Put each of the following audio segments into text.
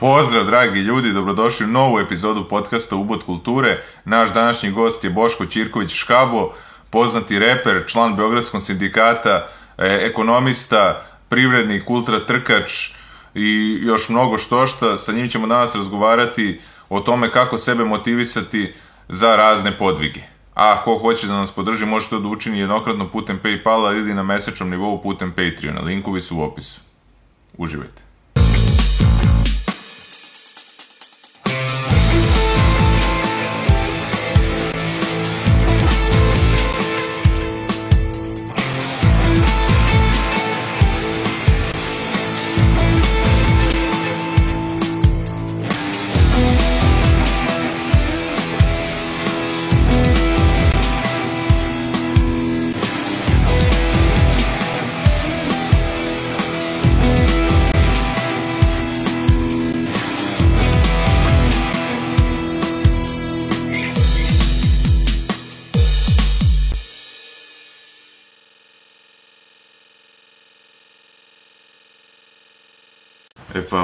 Pozdrav dragi ljudi, dobrodošli u novu epizodu podcasta Ubod kulture. Naš današnji gost je Boško Ćirković Škabo, poznati reper, član Beogradskog sindikata, e, ekonomista, privrednik, ultra trkač i još mnogo što šta. Sa njim ćemo danas razgovarati o tome kako sebe motivisati za razne podvige. A ako hoće da nas podrži, može to da učini jednokratno putem Paypala ili na mesečnom nivou putem Patreona. Linkovi su u opisu. Uživajte.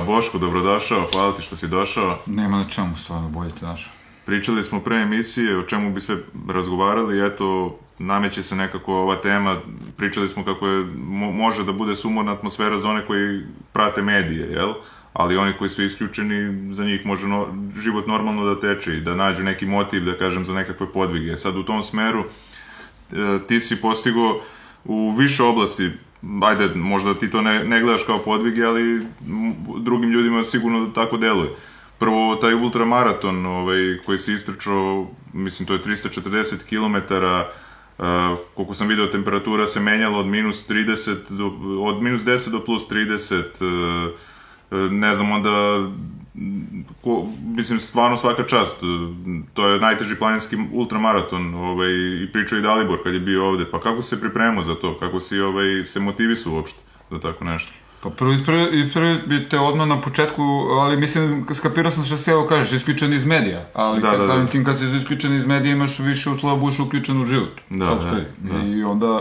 Boško, dobrodošao, hvala ti što si došao. Nema na čemu stvarno, bolje te našao. Pričali smo pre emisije o čemu bi sve razgovarali, eto, nameće se nekako ova tema, pričali smo kako je, mo, može da bude sumorna atmosfera za one koji prate medije, jel? Ali oni koji su isključeni, za njih može no, život normalno da teče i da nađu neki motiv, da kažem, za nekakve podvige. Sad u tom smeru e, ti si postigo u više oblasti ajde, možda ti to ne, ne gledaš kao podvige, ali drugim ljudima sigurno da tako deluje. Prvo, taj ultramaraton ovaj, koji se istrčao, mislim, to je 340 km, uh, koliko sam video, temperatura se menjala od minus 30, do, od minus 10 do plus 30, uh, ne znam, onda ko, mislim, stvarno svaka čast. To je najteži planinski ultramaraton ovaj, i pričao i Dalibor kad je bio ovde. Pa kako se pripremao za to? Kako si ovaj, se motivisao uopšte za tako nešto? Pa prvo ispravi bi te odmah na početku, ali mislim, skapirao sam što se evo kažeš, isključen iz medija, ali da, kad da, samim da. tim kad si isključen iz medija imaš više uslova budeš uključen u život. Da, da, da. I onda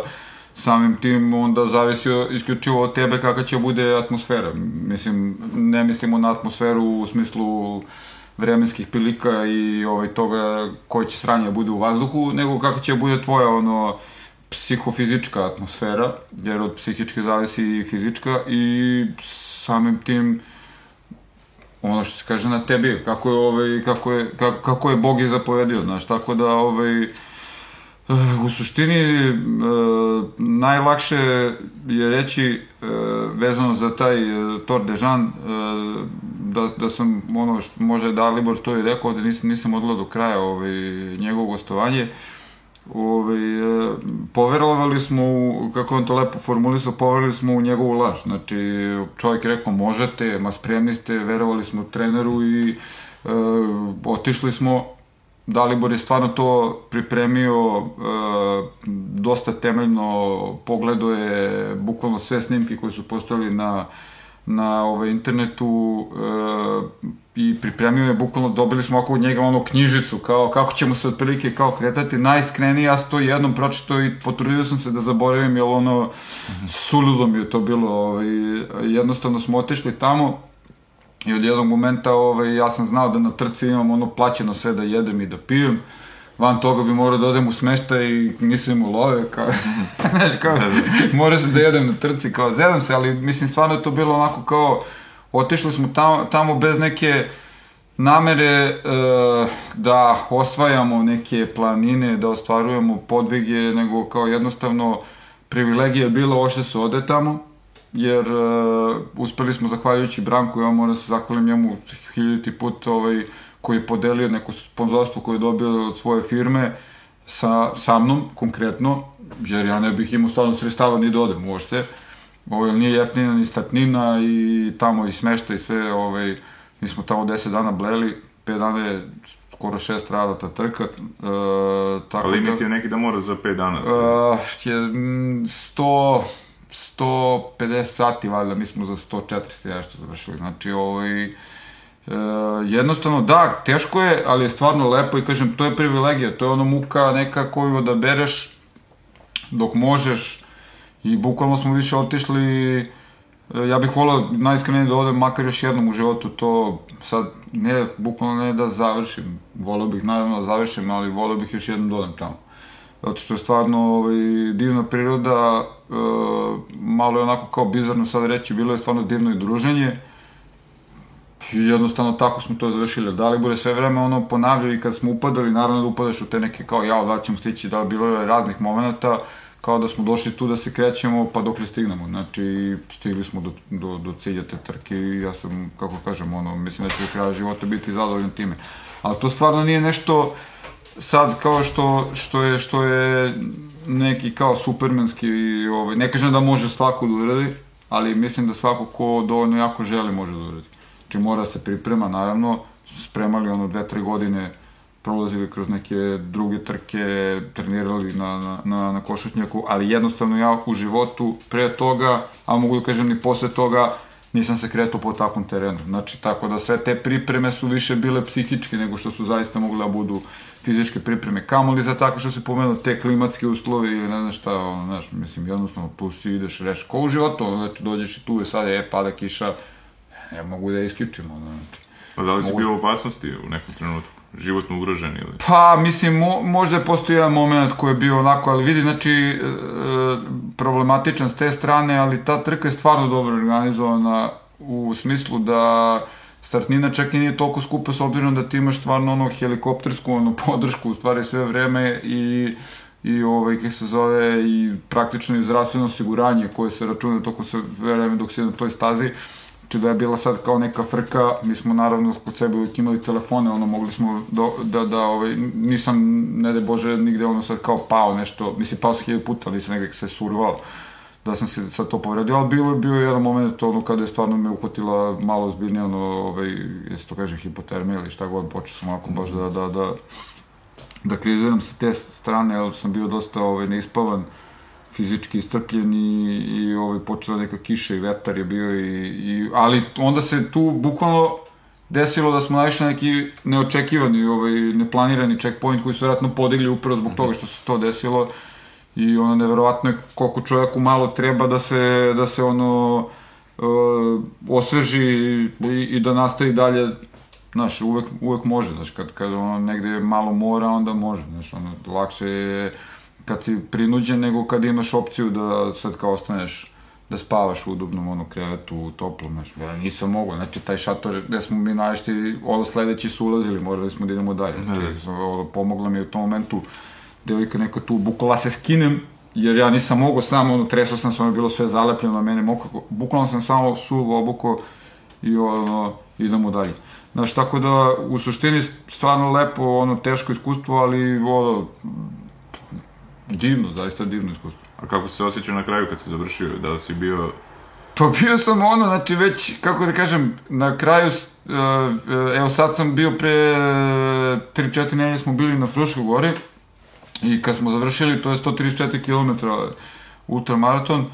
samim tim onda zavisi isključivo od tebe kakva će bude atmosfera. Mislim, ne mislimo na atmosferu u smislu vremenskih prilika i ovaj, toga koje će sranje bude u vazduhu, nego kakva će bude tvoja ono, psihofizička atmosfera, jer od psihičke zavisi i fizička i samim tim ono što se kaže na tebi, kako je, ovaj, kako je, kako, kako je Bog je zapovedio, znaš, tako da ovaj, U suštini, e, najlakše je reći e, vezano za taj e, Tor de Jean, da, da sam, ono, što može da Libor to i rekao, da nisam, nisam odgledao do kraja ovaj, njegovo gostovanje, ovaj, poverovali smo, u, kako on to lepo formulisao, poverovali smo u njegovu laž. Znači, čovjek je rekao, možete, ma spremni ste, verovali smo treneru i e, otišli smo, Dalibor je stvarno to pripremio e, dosta temeljno, pogledao je bukvalno sve snimke koje su postojali na, na ovaj, internetu e, i pripremio je bukvalno, dobili smo oko njega ono knjižicu, kao kako ćemo se otprilike kao kretati, najiskrenije, ja sam to jednom pročito i potrudio sam se da zaboravim, jer ono, suludo mi je to bilo, ovaj, jednostavno smo otišli tamo, I od jednog momenta ovaj, ja sam znao da na trci imam ono plaćeno sve da jedem i da pijem. Van toga bi morao da odem u smeštaj i nisam imao love, kao, znaš, kao, morao sam da jedem na trci, kao, zedam se, ali mislim, stvarno je to bilo onako kao, otišli smo tamo, tamo bez neke namere e, da osvajamo neke planine, da ostvarujemo podvige, nego kao jednostavno privilegija je bila ošte se ode tamo, jer uh, uspeli smo zahvaljujući Branku, ja moram da se zahvalim njemu hiljati put ovaj, koji je podelio neko sponzorstvo koje je dobio od svoje firme sa, sa mnom konkretno, jer ja ne bih imao stvarno sredstava ni da odem uopšte. Ovaj, nije jeftina ni statnina i tamo i smešta i sve, ovaj, mi smo tamo 10 dana bleli, 5 dana je skoro šest rada ta trka. Uh, tako A limit da, je neki da mora za 5 dana? Uh, je 100 150 sati, valjda, mi smo za 140 nešto završili. Znači, ovaj, e, jednostavno, da, teško je, ali je stvarno lepo i kažem, to je privilegija, to je ono muka neka koju odabereš dok možeš i bukvalno smo više otišli e, ja bih volao najiskrenije da odem makar još jednom u životu to sad ne, bukvalno ne da završim, volao bih naravno da završim, ali volao bih još jednom da odem tamo. Zato što je stvarno ovaj, divna priroda, e, malo je onako kao bizarno sad reći, bilo je stvarno divno i druženje. I jednostavno tako smo to završili. Da li bude sve vreme ono ponavljaju i kad smo upadali, naravno da upadaš u te neke kao ja, da ćemo stići, da bilo je raznih momenta, kao da smo došli tu da se krećemo, pa dok li stignemo. Znači, stigli smo do, do, do cilja te trke i ja sam, kako kažem, ono, mislim da će do kraja života biti zadovoljan time. Ali to stvarno nije nešto sad kao što, što je, što je neki kao supermenski, ovaj, ne kažem da može svako da uradi, ali mislim da svako ko dovoljno jako želi može da uradi. Znači mora se priprema, naravno, spremali ono dve, tre godine prolazili kroz neke druge trke, trenirali na, na, na, na košutnjaku, ali jednostavno ja u životu pre toga, a mogu da kažem ni posle toga, nisam se kretao po takvom terenu. Znači, tako da sve te pripreme su više bile psihičke nego što su zaista mogle da budu fizičke pripreme. Kamo li za tako što se pomenuo te klimatske uslovi ili ne znam šta, ono, znaš, mislim, jednostavno tu si ideš, reš, ko u životu, ono, znači, dođeš i tu je sad, je, pada kiša, ne mogu da isključimo, ono, znači. A da li si mogu... bio u opasnosti u nekom trenutku? Životno ugrožen ili? Pa, mislim, mo, možda je postoji jedan moment koji je bio onako, ali vidi, znači, e, problematičan s te strane, ali ta trka je stvarno dobro organizovana u smislu da startnina čak i nije toliko skupa s obzirom da ti imaš stvarno ono helikoptersku ono, podršku u stvari sve vreme i i ovaj, kako se zove, i praktično i zdravstveno osiguranje koje se računa toko sve vreme dok si na toj stazi. Uh, Znači da je bila sad kao neka frka, mi smo naravno kod sebe uvijek imali telefone, ono mogli smo do, da, da ovaj, nisam, ne de Bože, nigde ono sad kao pao nešto, mislim pao sam hiljadu puta, ali sam negde se survao da sam se sad to povredio, ali bilo je bio jedan moment ono kada je stvarno me uhvatila malo zbiljnije ono, ovaj, jesi to kaže hipotermija ili šta god, počeo sam ovako baš da, da, da, da kriziram sa te strane, ali sam bio dosta ovaj, neispavan, fizički istrpljen i, ovaj, počela neka kiša i vetar je bio i, i, ali onda se tu bukvalno desilo da smo naišli na neki neočekivani, ovaj, neplanirani checkpoint koji su vjerojatno podigli upravo zbog toga što se to desilo i ono neverovatno je koliko čovjeku malo treba da se, da se ono uh, osveži i, i da nastavi dalje znaš, uvek, uvek može, znaš, kad, kad ono negde malo mora, onda može, znaš, ono, lakše je kad si prinuđen, nego kad imaš opciju da sad kao ostaneš da spavaš u udobnom ono krevetu, u toplom, znaš, ja nisam mogao, znači taj šator gde smo mi našli, ovo sledeći su ulazili, morali smo da idemo dalje, znači, ovo, pomogla mi u tom momentu, devojka neka tu, bukvala se skinem, jer ja nisam mogao samo, ono, tresao sam se, ono, bilo sve zalepljeno na mene, mokro, bukvalno sam samo suvo obuko i ono, idemo dalje. Znaš, tako da, u suštini, stvarno lepo, ono, teško iskustvo, ali, ono, Divno, zaista divno iskustvo. A kako se osjećao na kraju kad si završio? Da li si bio... Pa bio sam ono, znači već, kako da kažem, na kraju, uh, evo sad sam bio pre 3-4 nedelje smo bili na Fruškoj gori i kad smo završili, to je 134 km ultramaraton,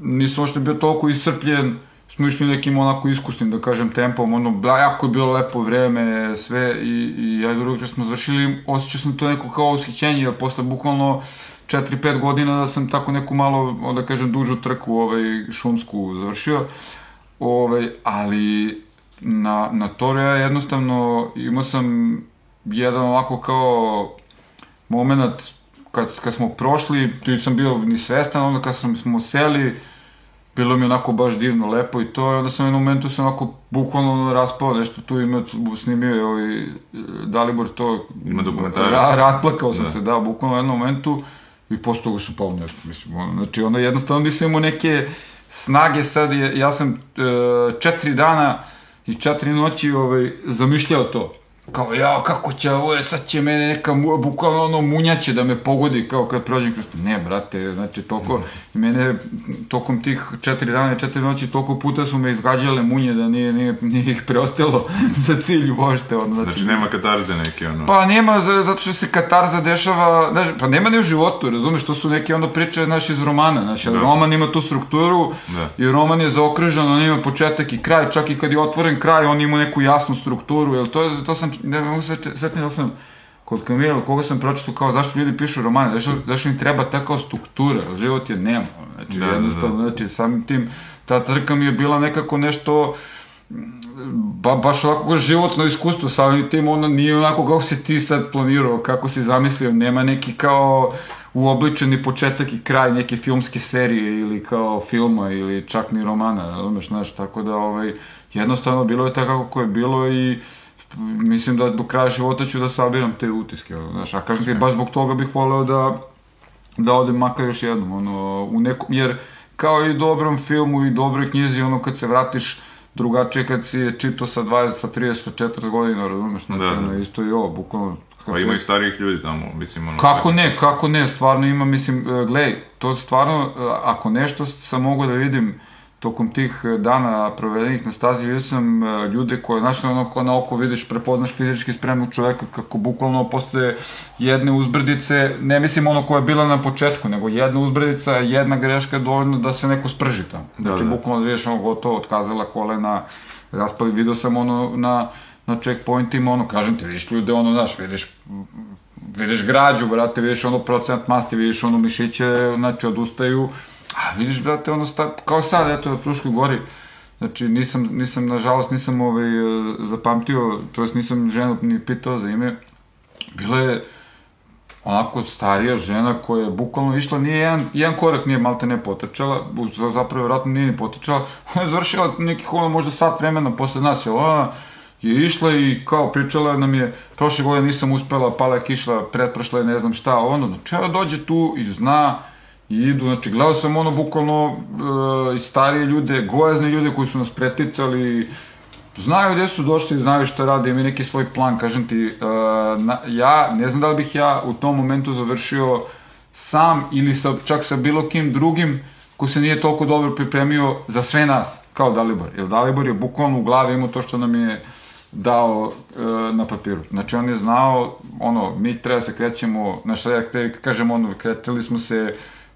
nisam ošte bio toliko iscrpljen, smo išli nekim onako iskusnim, da kažem, tempom, ono, da, jako je bilo lepo vreme, sve, i, i ajde drugo, smo završili, osjećao sam to neko kao ushićenje, jer posle bukvalno 4-5 godina da sam tako neku malo, da kažem, dužu trku, ovaj, šumsku završio, ovaj, ali na, na Toru ja jednostavno imao sam jedan ovako kao moment kad, kad smo prošli, tu sam bio ni svestan, onda kad sam, smo seli, bilo mi onako baš divno, lepo i to, i onda sam u jednom momentu se onako bukvalno raspao, nešto tu ima, snimio je ovaj Dalibor to, ima dokumentarac. Ra, rasplakao sam da. se, da, bukvalno u jednom momentu i posle toga su pao nešto, mislim, ono, znači onda jednostavno nisam imao neke snage sad, ja sam e, četiri dana i četiri noći ovaj, zamišljao to kao, ja, kako će ovo je, sad će mene neka, bukvalno ono, munjaće da me pogodi, kao kad prođem kroz... Ne, brate, znači, toliko, mene, tokom tih četiri rane, četiri noći, toliko puta su me izgađale munje da nije, nije, nije ih preostalo za cilj uopšte. Ono, znači, znači, nema katarze neke, ono... Pa nema, zato što se katarza dešava, znači, pa nema ne u životu, razumeš, to su neke ono priče, znaš, iz romana, znači, da. roman ima tu strukturu da. i roman je zaokružen, on ima početak i kraj, čak i kad je otvoren kraj, on ima neku jasnu strukturu, jel to, to sam ne mogu se setiti da sam kod Kamila, koga sam pročitao kao zašto ljudi pišu romane, zašto, zašto im treba takva struktura, život je nema, znači da, jednostavno, da, da. znači samim tim, ta trka mi je bila nekako nešto, ba, baš ovako životno iskustvo, samim tim ono nije onako kako si ti sad planirao, kako si zamislio, nema neki kao uobličeni početak i kraj neke filmske serije ili kao filma ili čak ni romana, razumeš, znaš, tako da ovaj, jednostavno bilo je tako kako je bilo i mislim da do kraja života ću da sabiram te utiske, znaš, a kažem ti, baš zbog toga bih voleo da, da odem makar još jednom, ono, u nekom, jer kao i dobrom filmu i dobroj knjizi, ono, kad se vratiš, drugačije kad si je čito sa 20, sa 30, sa 40 godina, razumeš, znači, da, da. isto i ovo, bukvalno, Pa ima i starijih ljudi tamo, mislim, ono... Kako ne, kako ne, stvarno ima, mislim, e, gledaj, to stvarno, e, ako nešto sam mogu da vidim tokom tih e, dana provedenih na stazi, vidio sam ljude koje, znaš, ono, ko na oko vidiš, prepoznaš fizički spremnog čoveka, kako bukvalno posle jedne uzbrdice, ne mislim ono koja je bila na početku, nego jedna uzbrdica, jedna greška je dovoljno da se neko sprži tamo. Da, znači, da. bukvalno vidiš ono gotovo, otkazala kolena, raspali, vidio sam ono na na checkpointima, ono, kažem ti, vidiš ljude, ono, znaš, vidiš, vidiš građu, brate, vidiš ono procent masti, vidiš ono mišiće, znači, odustaju, a vidiš, brate, ono, sta, kao sad, eto, na Fruškoj gori, znači, nisam, nisam, nažalost, nisam, ovaj, zapamtio, to jest nisam ženu ni pitao za ime, bila je, onako starija žena koja je bukvalno išla, nije jedan, jedan korak nije malte ne potrčala, zapravo vjerojatno nije ni potrčala, ona je završila nekih ono možda sat vremena posle nas, je ona, je išla i kao pričala nam je, prošle godine nisam uspela, pala je kišla, pretprošla je ne znam šta, ono, znači ona dođe tu i zna i idu, znači gledao sam ono bukvalno e, starije ljude, gojazne ljude koji su nas preticali, znaju gde su došli, znaju šta rade, imaju neki svoj plan, kažem ti, e, na, ja ne znam da li bih ja u tom momentu završio sam ili sa, čak sa bilo kim drugim ko se nije toliko dobro pripremio za sve nas, kao Dalibor. Jer Dalibor je bukvalno u glavi imao to što nam je dao e, na papiru. Znači on je znao, ono, mi treba se krećemo, na šta ja kažem, ono, kretili smo se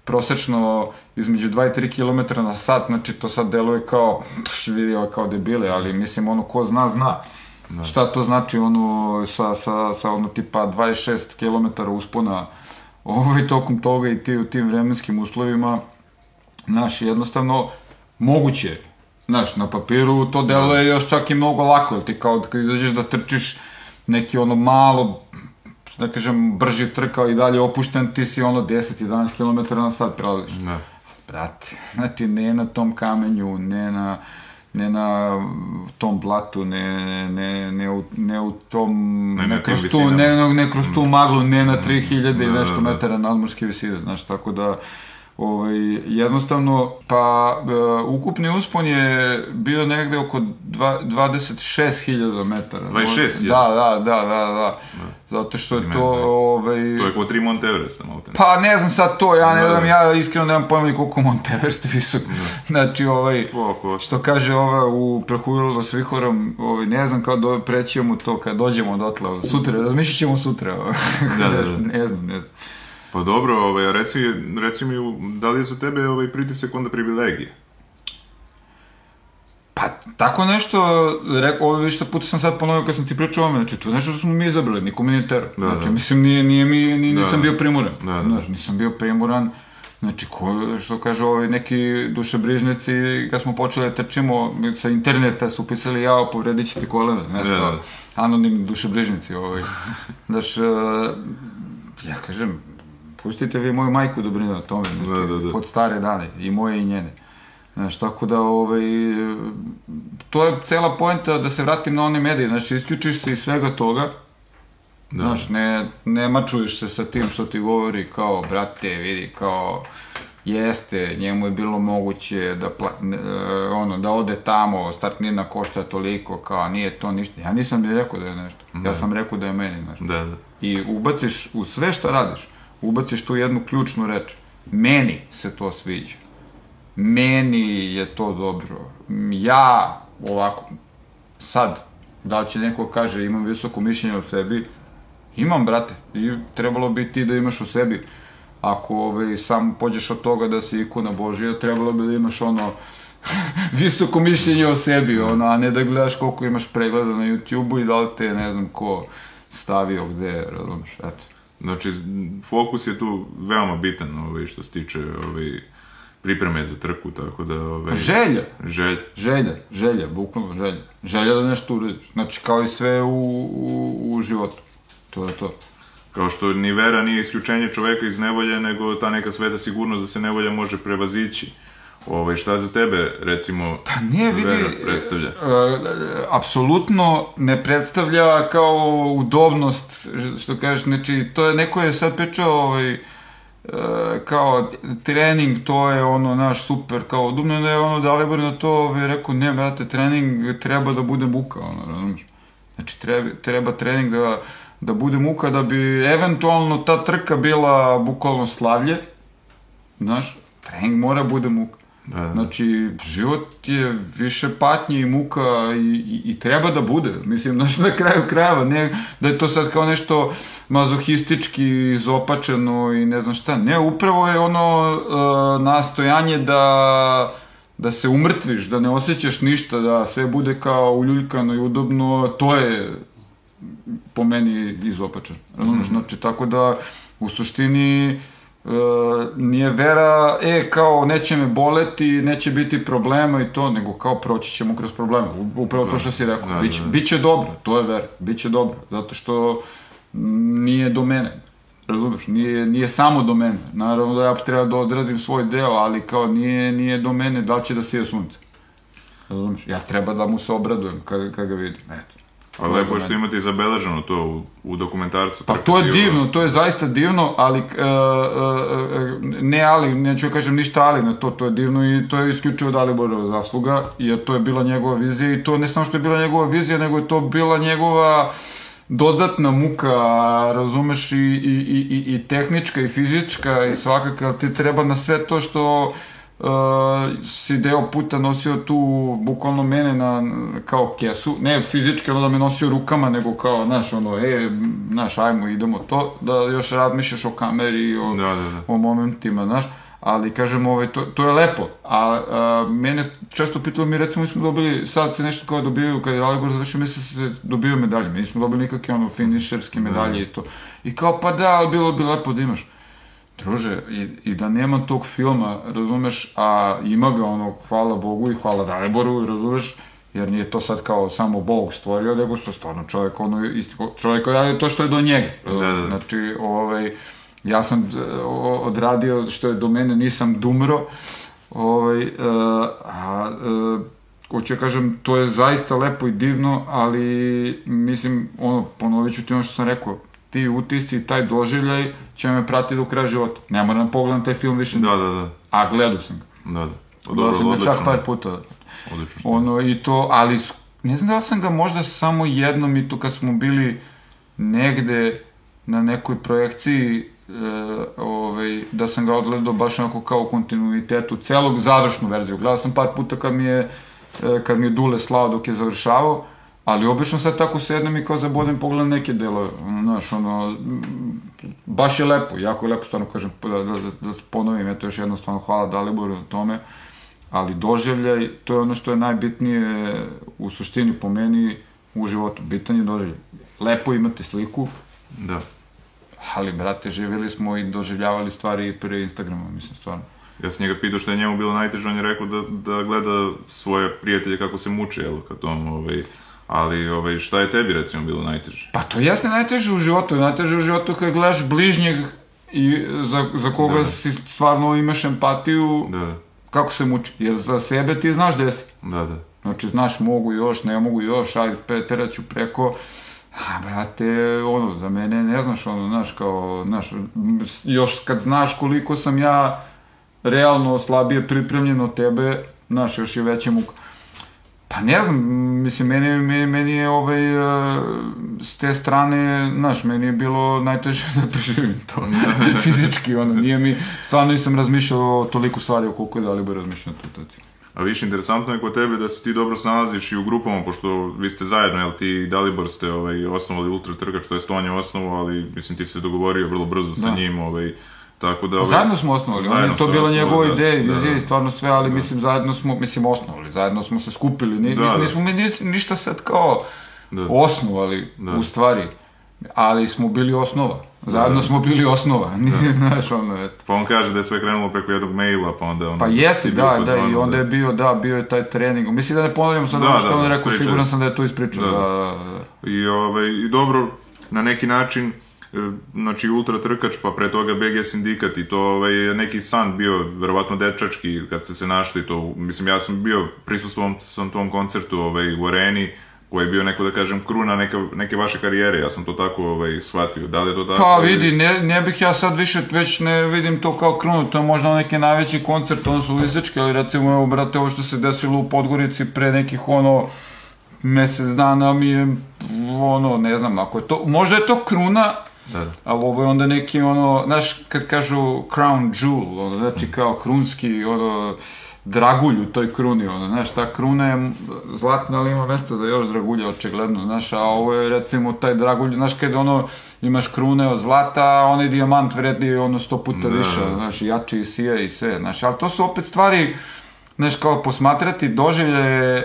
prosečno između 2 i 3 km na sat, znači to sad deluje kao, pš, vidi ovo kao debile, ali mislim, ono, ko zna, zna. Da. Šta to znači, ono, sa, sa, sa ono, tipa 26 km uspona, ovaj, tokom toga i ti u tim vremenskim uslovima, znaš, jednostavno, moguće Znaš, na papiru to deluje još čak i mnogo lako, jer ti kao kad izađeš da trčiš neki ono malo, da kažem, brži trkao i dalje opušten, ti si ono 10-11 km na sat prelaziš. Da. Brate, znači ne na tom kamenju, ne na ne na tom blatu, ne, ne, ne, u, ne u tom, ne, ne, kroz tu, ne, ne kroz tu maglu, ne na 3000 da, i nešto da, da. metara nadmorske visine, znaš, tako da Ovaj, jednostavno, pa e, ukupni uspon je bio negde oko 26.000 metara. 26.000? Da, da, da, da, da. Zato što je to... Ovaj... To je kao tri Everesta, malo Pa ne znam sad to, ja ne da, znam, ja iskreno nemam pojma koliko Monte Everest visok. Da. Znači, ovaj, što kaže ova u Prahujilo s Vihorom, ovaj, ne znam kao do, prećemo to kad dođemo dotle. Sutra, razmišljat ćemo sutra. da, da, da. ne znam, ne znam. Pa dobro, ovaj, reci, reci mi, da li je za tebe ovaj pritisak onda privilegije? Pa, tako nešto, rekao, ovo više puta sam sad ponovio kad sam ti pričao o ome, znači, to je nešto što smo mi izabrali, niko mi nije tero. Da, znači, da. mislim, nije, nije mi, nije, da, nisam da. bio primuran. Da, da. Znači, nisam bio primuran, znači, ko, što kaže, ovaj, neki dušebrižnici, kad smo počeli da trčimo, sa interneta su upisali, jao, povredit će ti kolena, nešto, da, da. anonimni dušebrižnici, ovaj. Znaš, ja kažem, pustite vi moju majku da brine o tome, da, da, da. pod stare dane, i moje i njene. Znaš, tako da, ovaj, to je cela poenta da se vratim na one medije, znači, isključiš se iz svega toga, da. znaš, ne, ne mačuješ se sa tim što ti govori kao, brate, vidi, kao, jeste, njemu je bilo moguće da, pla, ne, ono, da ode tamo, startnina košta toliko, kao, nije to ništa. Ja nisam bi rekao da je nešto. Da. Ja sam rekao da je meni nešto. Da, da. I ubaciš u sve što radiš, ubaciš tu jednu ključnu reč. Meni se to sviđa. Meni je to dobro. Ja, ovako, sad, da li će neko kaže imam visoko mišljenje o sebi, imam, brate, i trebalo bi ti da imaš u sebi. Ako ovaj, sam pođeš od toga da si ikona Božija, trebalo bi da imaš ono visoko mišljenje o sebi, ono, a ne da gledaš koliko imaš pregleda na YouTube-u i da li te, ne znam ko, stavio gde, razumeš, eto. Znači, fokus je tu veoma bitan, ovaj, što se tiče ovaj, pripreme za trku, tako da... Ovaj, želja. Želja. Želja, želja, bukvalno želja. Želja da nešto uradiš. Znači, kao i sve u, u, u životu. To je to. Kao što ni vera nije isključenje čoveka iz nevolje, nego ta neka sveta sigurnost da se nevolja može prevazići. Ovaj, šta za tebe, recimo, pa nije, vidi, vera predstavlja? Uh, apsolutno ne predstavlja kao udobnost, što kažeš, znači, to je, neko je sad pričao, ovaj, uh, kao trening, to je ono naš super, kao udobno da je ono Dalibor na to ovaj, rekao, ne, brate, trening treba da bude buka, ono, razumiješ? Znači, treba, treba trening da da bude muka, da bi eventualno ta trka bila bukvalno slavlje, znaš, trening mora bude muka. Da, da. Znači, život je više patnje i muka i, i, i treba da bude. Mislim, znaš, na kraju krajeva, ne da je to sad kao nešto mazohistički izopačeno i ne znam šta. Ne, upravo je ono uh, nastojanje da da se umrtviš, da ne osjećaš ništa, da sve bude kao uljuljkano i udobno, to je po meni izopačen. Razumeš? Mm. Znači, tako da, u suštini, e, nije vera, e, kao, neće me boleti, neće biti problema i to, nego kao, proći ćemo kroz probleme. Upravo to da. što si rekao. Da, biće, da. biće dobro, to je vera. Biće dobro, zato što nije do mene. Razumeš? Nije, nije samo do mene. Naravno da ja treba da odradim svoj deo, ali kao nije, nije do mene da će da sije sunce. Razumeš? Ja treba da mu se obradujem kada, kada ga vidim. Eto. A lepo je što imate zabeleženo to u, u dokumentarcu. Pa to je divno, to je zaista divno, ali, uh, uh, ne ali, neću kažem ništa ali na to, to je divno i to je isključivo Daliborova zasluga, jer to je bila njegova vizija i to ne samo što je bila njegova vizija, nego je to bila njegova dodatna muka, razumeš, i, i, i, i tehnička i fizička i svakako, ti treba na sve to što uh, si deo puta nosio tu bukvalno mene na, kao kesu, ne fizički ono da me nosio rukama, nego kao, znaš, ono, e, znaš, ajmo, idemo to, da još razmišljaš o kameri, o, da, da, da. o momentima, znaš, ali kažem, ovaj, to, to je lepo, a, a mene često pitalo mi, recimo, mi smo dobili, sad se nešto kao dobijaju, kad je Alibor završio, misle se dobio medalje, mi smo dobili nikakve ono finišerske medalje da. i to, i kao, pa da, ali bilo bi lepo da imaš, Druže, i, i da nema tog filma, razumeš, a ima ga ono, hvala Bogu i hvala Daliboru, razumeš, jer nije to sad kao samo Bog stvorio, nego što stvarno čovjek, ono, isti, čovjek radi to što je do njega. Da, da, da. Znači, ovaj, ja sam odradio što je do mene, nisam dumro, ovaj, uh, a, uh, hoću ja kažem, to je zaista lepo i divno, ali mislim, ono, ponovit ću ti ono što sam rekao, ti utisci, taj doživljaj će me pratiti do kraja života. Ne moram da pogledam taj film više. Da, da, da. A gledao sam ga. Da, da. Gledao sam ga čak par puta. Odlično. Ono, i to, ali ne znam da sam ga možda samo jednom i to kad smo bili negde na nekoj projekciji e, ovaj, da sam ga odgledao baš onako kao kontinuitetu celog završnu verziju. Gledao sam par puta kad mi je, e, kad mi je Dule slao dok je završavao Ali obično sad tako sednem i kao zabodem pogledam neke delove, znaš, ono, baš je lepo, jako je lepo, stvarno kažem, da, da, da, da ponovim, eto još jednostavno hvala Daliboru na tome, ali doživljaj, to je ono što je najbitnije u suštini po meni u životu, bitan je doživljaj. Lepo imate sliku, da. ali, brate, živjeli smo i doživljavali stvari pre Instagrama, mislim, stvarno. Ja sam njega pitao što je njemu bilo najteže, on je rekao da, da gleda svoje prijatelje kako se muče, jel, kad on, ovaj, Ali ovaj, šta je tebi recimo bilo najteže? Pa to jeste najteže u životu. Najteže u životu kad gledaš bližnjeg i za, za koga da. si stvarno imaš empatiju, da. kako se muči. Jer za sebe ti znaš gde si. Da, da. Znači, znaš, mogu još, ne mogu još, ajde, peteraću preko... A, brate, ono, za mene, ne znaš, ono, znaš, kao, znaš, još kad znaš koliko sam ja realno slabije pripremljen od tebe, znaš, još je veća muka. Pa ne znam, mislim, meni, meni, meni je ovaj, uh, s te strane, znaš, meni je bilo najteže da preživim to, fizički, ono, nije mi, stvarno nisam razmišljao o toliko stvari o koliko je da li bi razmišljao to, to A više interesantno je kod tebe da se ti dobro snalaziš i u grupama, pošto vi ste zajedno, jel ti i Dalibor ste ovaj, osnovali Ultra Trkač, to je Stonja osnovu, ali mislim ti se dogovorio vrlo brzo sa da. njim, ovaj, Tako da, ovaj, zajedno smo osnovali, zajedno to bila njegova da, ideja, da, da, stvarno sve, ali da. mislim zajedno smo, mislim osnovali, zajedno smo se skupili, ni, da, nismo da. mi ništa sad kao da. osnovali da. u stvari, ali smo bili osnova. Zajedno da. smo bili osnova, nije, da. znaš, ono, eto. Pa on kaže da je sve krenulo preko jednog maila, pa onda ono... Pa jeste, da, da, i onda da. je bio, da, bio je taj trening. Mislim da ne ponavljam sad da, ono što da, on rekao, siguran sam da je to ispričao, da, da, da. da. I, ovaj, I dobro, na neki način, znači ultra trkač, pa pre toga BG sindikat i to ovaj, neki san bio, verovatno dečački, kad ste se našli to, mislim, ja sam bio, prisustvovom sam tom koncertu ovaj, u areni, koji je bio neko, da kažem, kruna neke, neke vaše karijere, ja sam to tako ovaj, shvatio, da li je to tako? Pa vidi, ne, ne bih ja sad više, već ne vidim to kao krunu, to je možda neki najveći koncert, ono su listički, ali recimo, evo, brate, ovo što se desilo u Podgorici pre nekih, ono, mesec dana mi je, ono, ne znam, ako je to, možda je to kruna, Da. Ali ovo je onda neki, ono, znaš, kad kažu crown jewel, ono, znači kao krunski, ono, dragulj u toj kruni, ono, znaš, ta kruna je zlatna, ali ima mesta za još dragulja, očigledno, znaš, a ovo je, recimo, taj dragulj, znaš, kada, ono, imaš krune od zlata, a onaj dijamant vredi, ono, sto puta da. više, znaš, jači i sije i sve, znaš, ali to su opet stvari, znaš, kao posmatrati doživlje,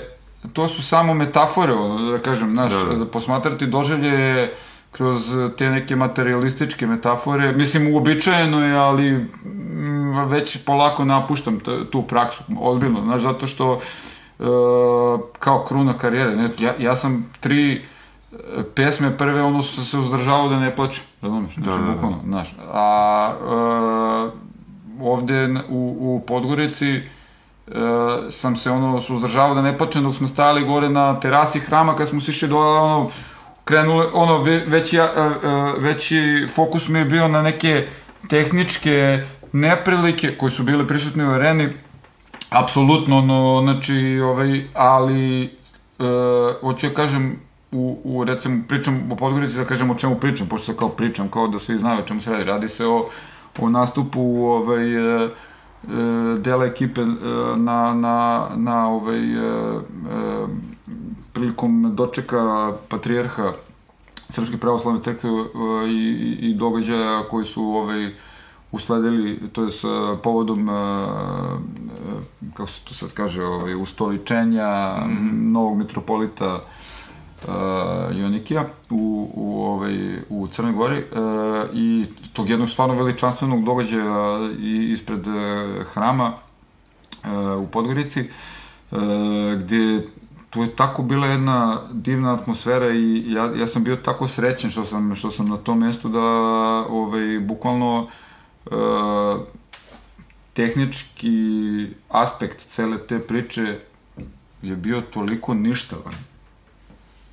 to su samo metafore, ono, da kažem, znaš, da, da. posmatrati doživlje kroz te neke materialističke metafore. Mislim, uobičajeno je, ali mm, već polako napuštam tu praksu, ozbiljno, znaš, zato što uh, kao kruna karijere, ne, ja, ja sam tri e, pesme prve, ono su se uzdržavao da ne plaćem, razumiješ, znači, da, da, bukvalno, znaš, a uh, ovde u, u Podgorici uh, sam se ono suzdržavao da ne plaćem dok smo stajali gore na terasi hrama kad smo sišli dole, ono, krenule, ono, veći, veći fokus mi je bio na neke tehničke neprilike koje su bile prisutne u areni, apsolutno, ono, znači, ovaj, ali, uh, hoću ja kažem, u, u, recimo, pričam o Podgorici, da kažem o čemu pričam, pošto se kao pričam, kao da svi znaju o čemu se radi. Radi se o, o nastupu ovaj, e, dela ekipe na, na, na ovaj, prilikom dočeka patrijarha Srpske pravoslavne crkve uh, i, i događaja koji su ovaj, usledili, to je s uh, povodom, uh, kako se to sad kaže, ovaj, ustoličenja mm -hmm. novog metropolita uh, Jonikija u, u, ovaj, u Crnoj Gori uh, i tog jednog stvarno veličanstvenog događaja i, ispred uh, hrama uh, u Podgorici, uh, gde tu je tako bila jedna divna atmosfera i ja, ja sam bio tako srećen što sam, što sam na tom mestu da ovaj, bukvalno uh, tehnički aspekt cele te priče je bio toliko ništavan.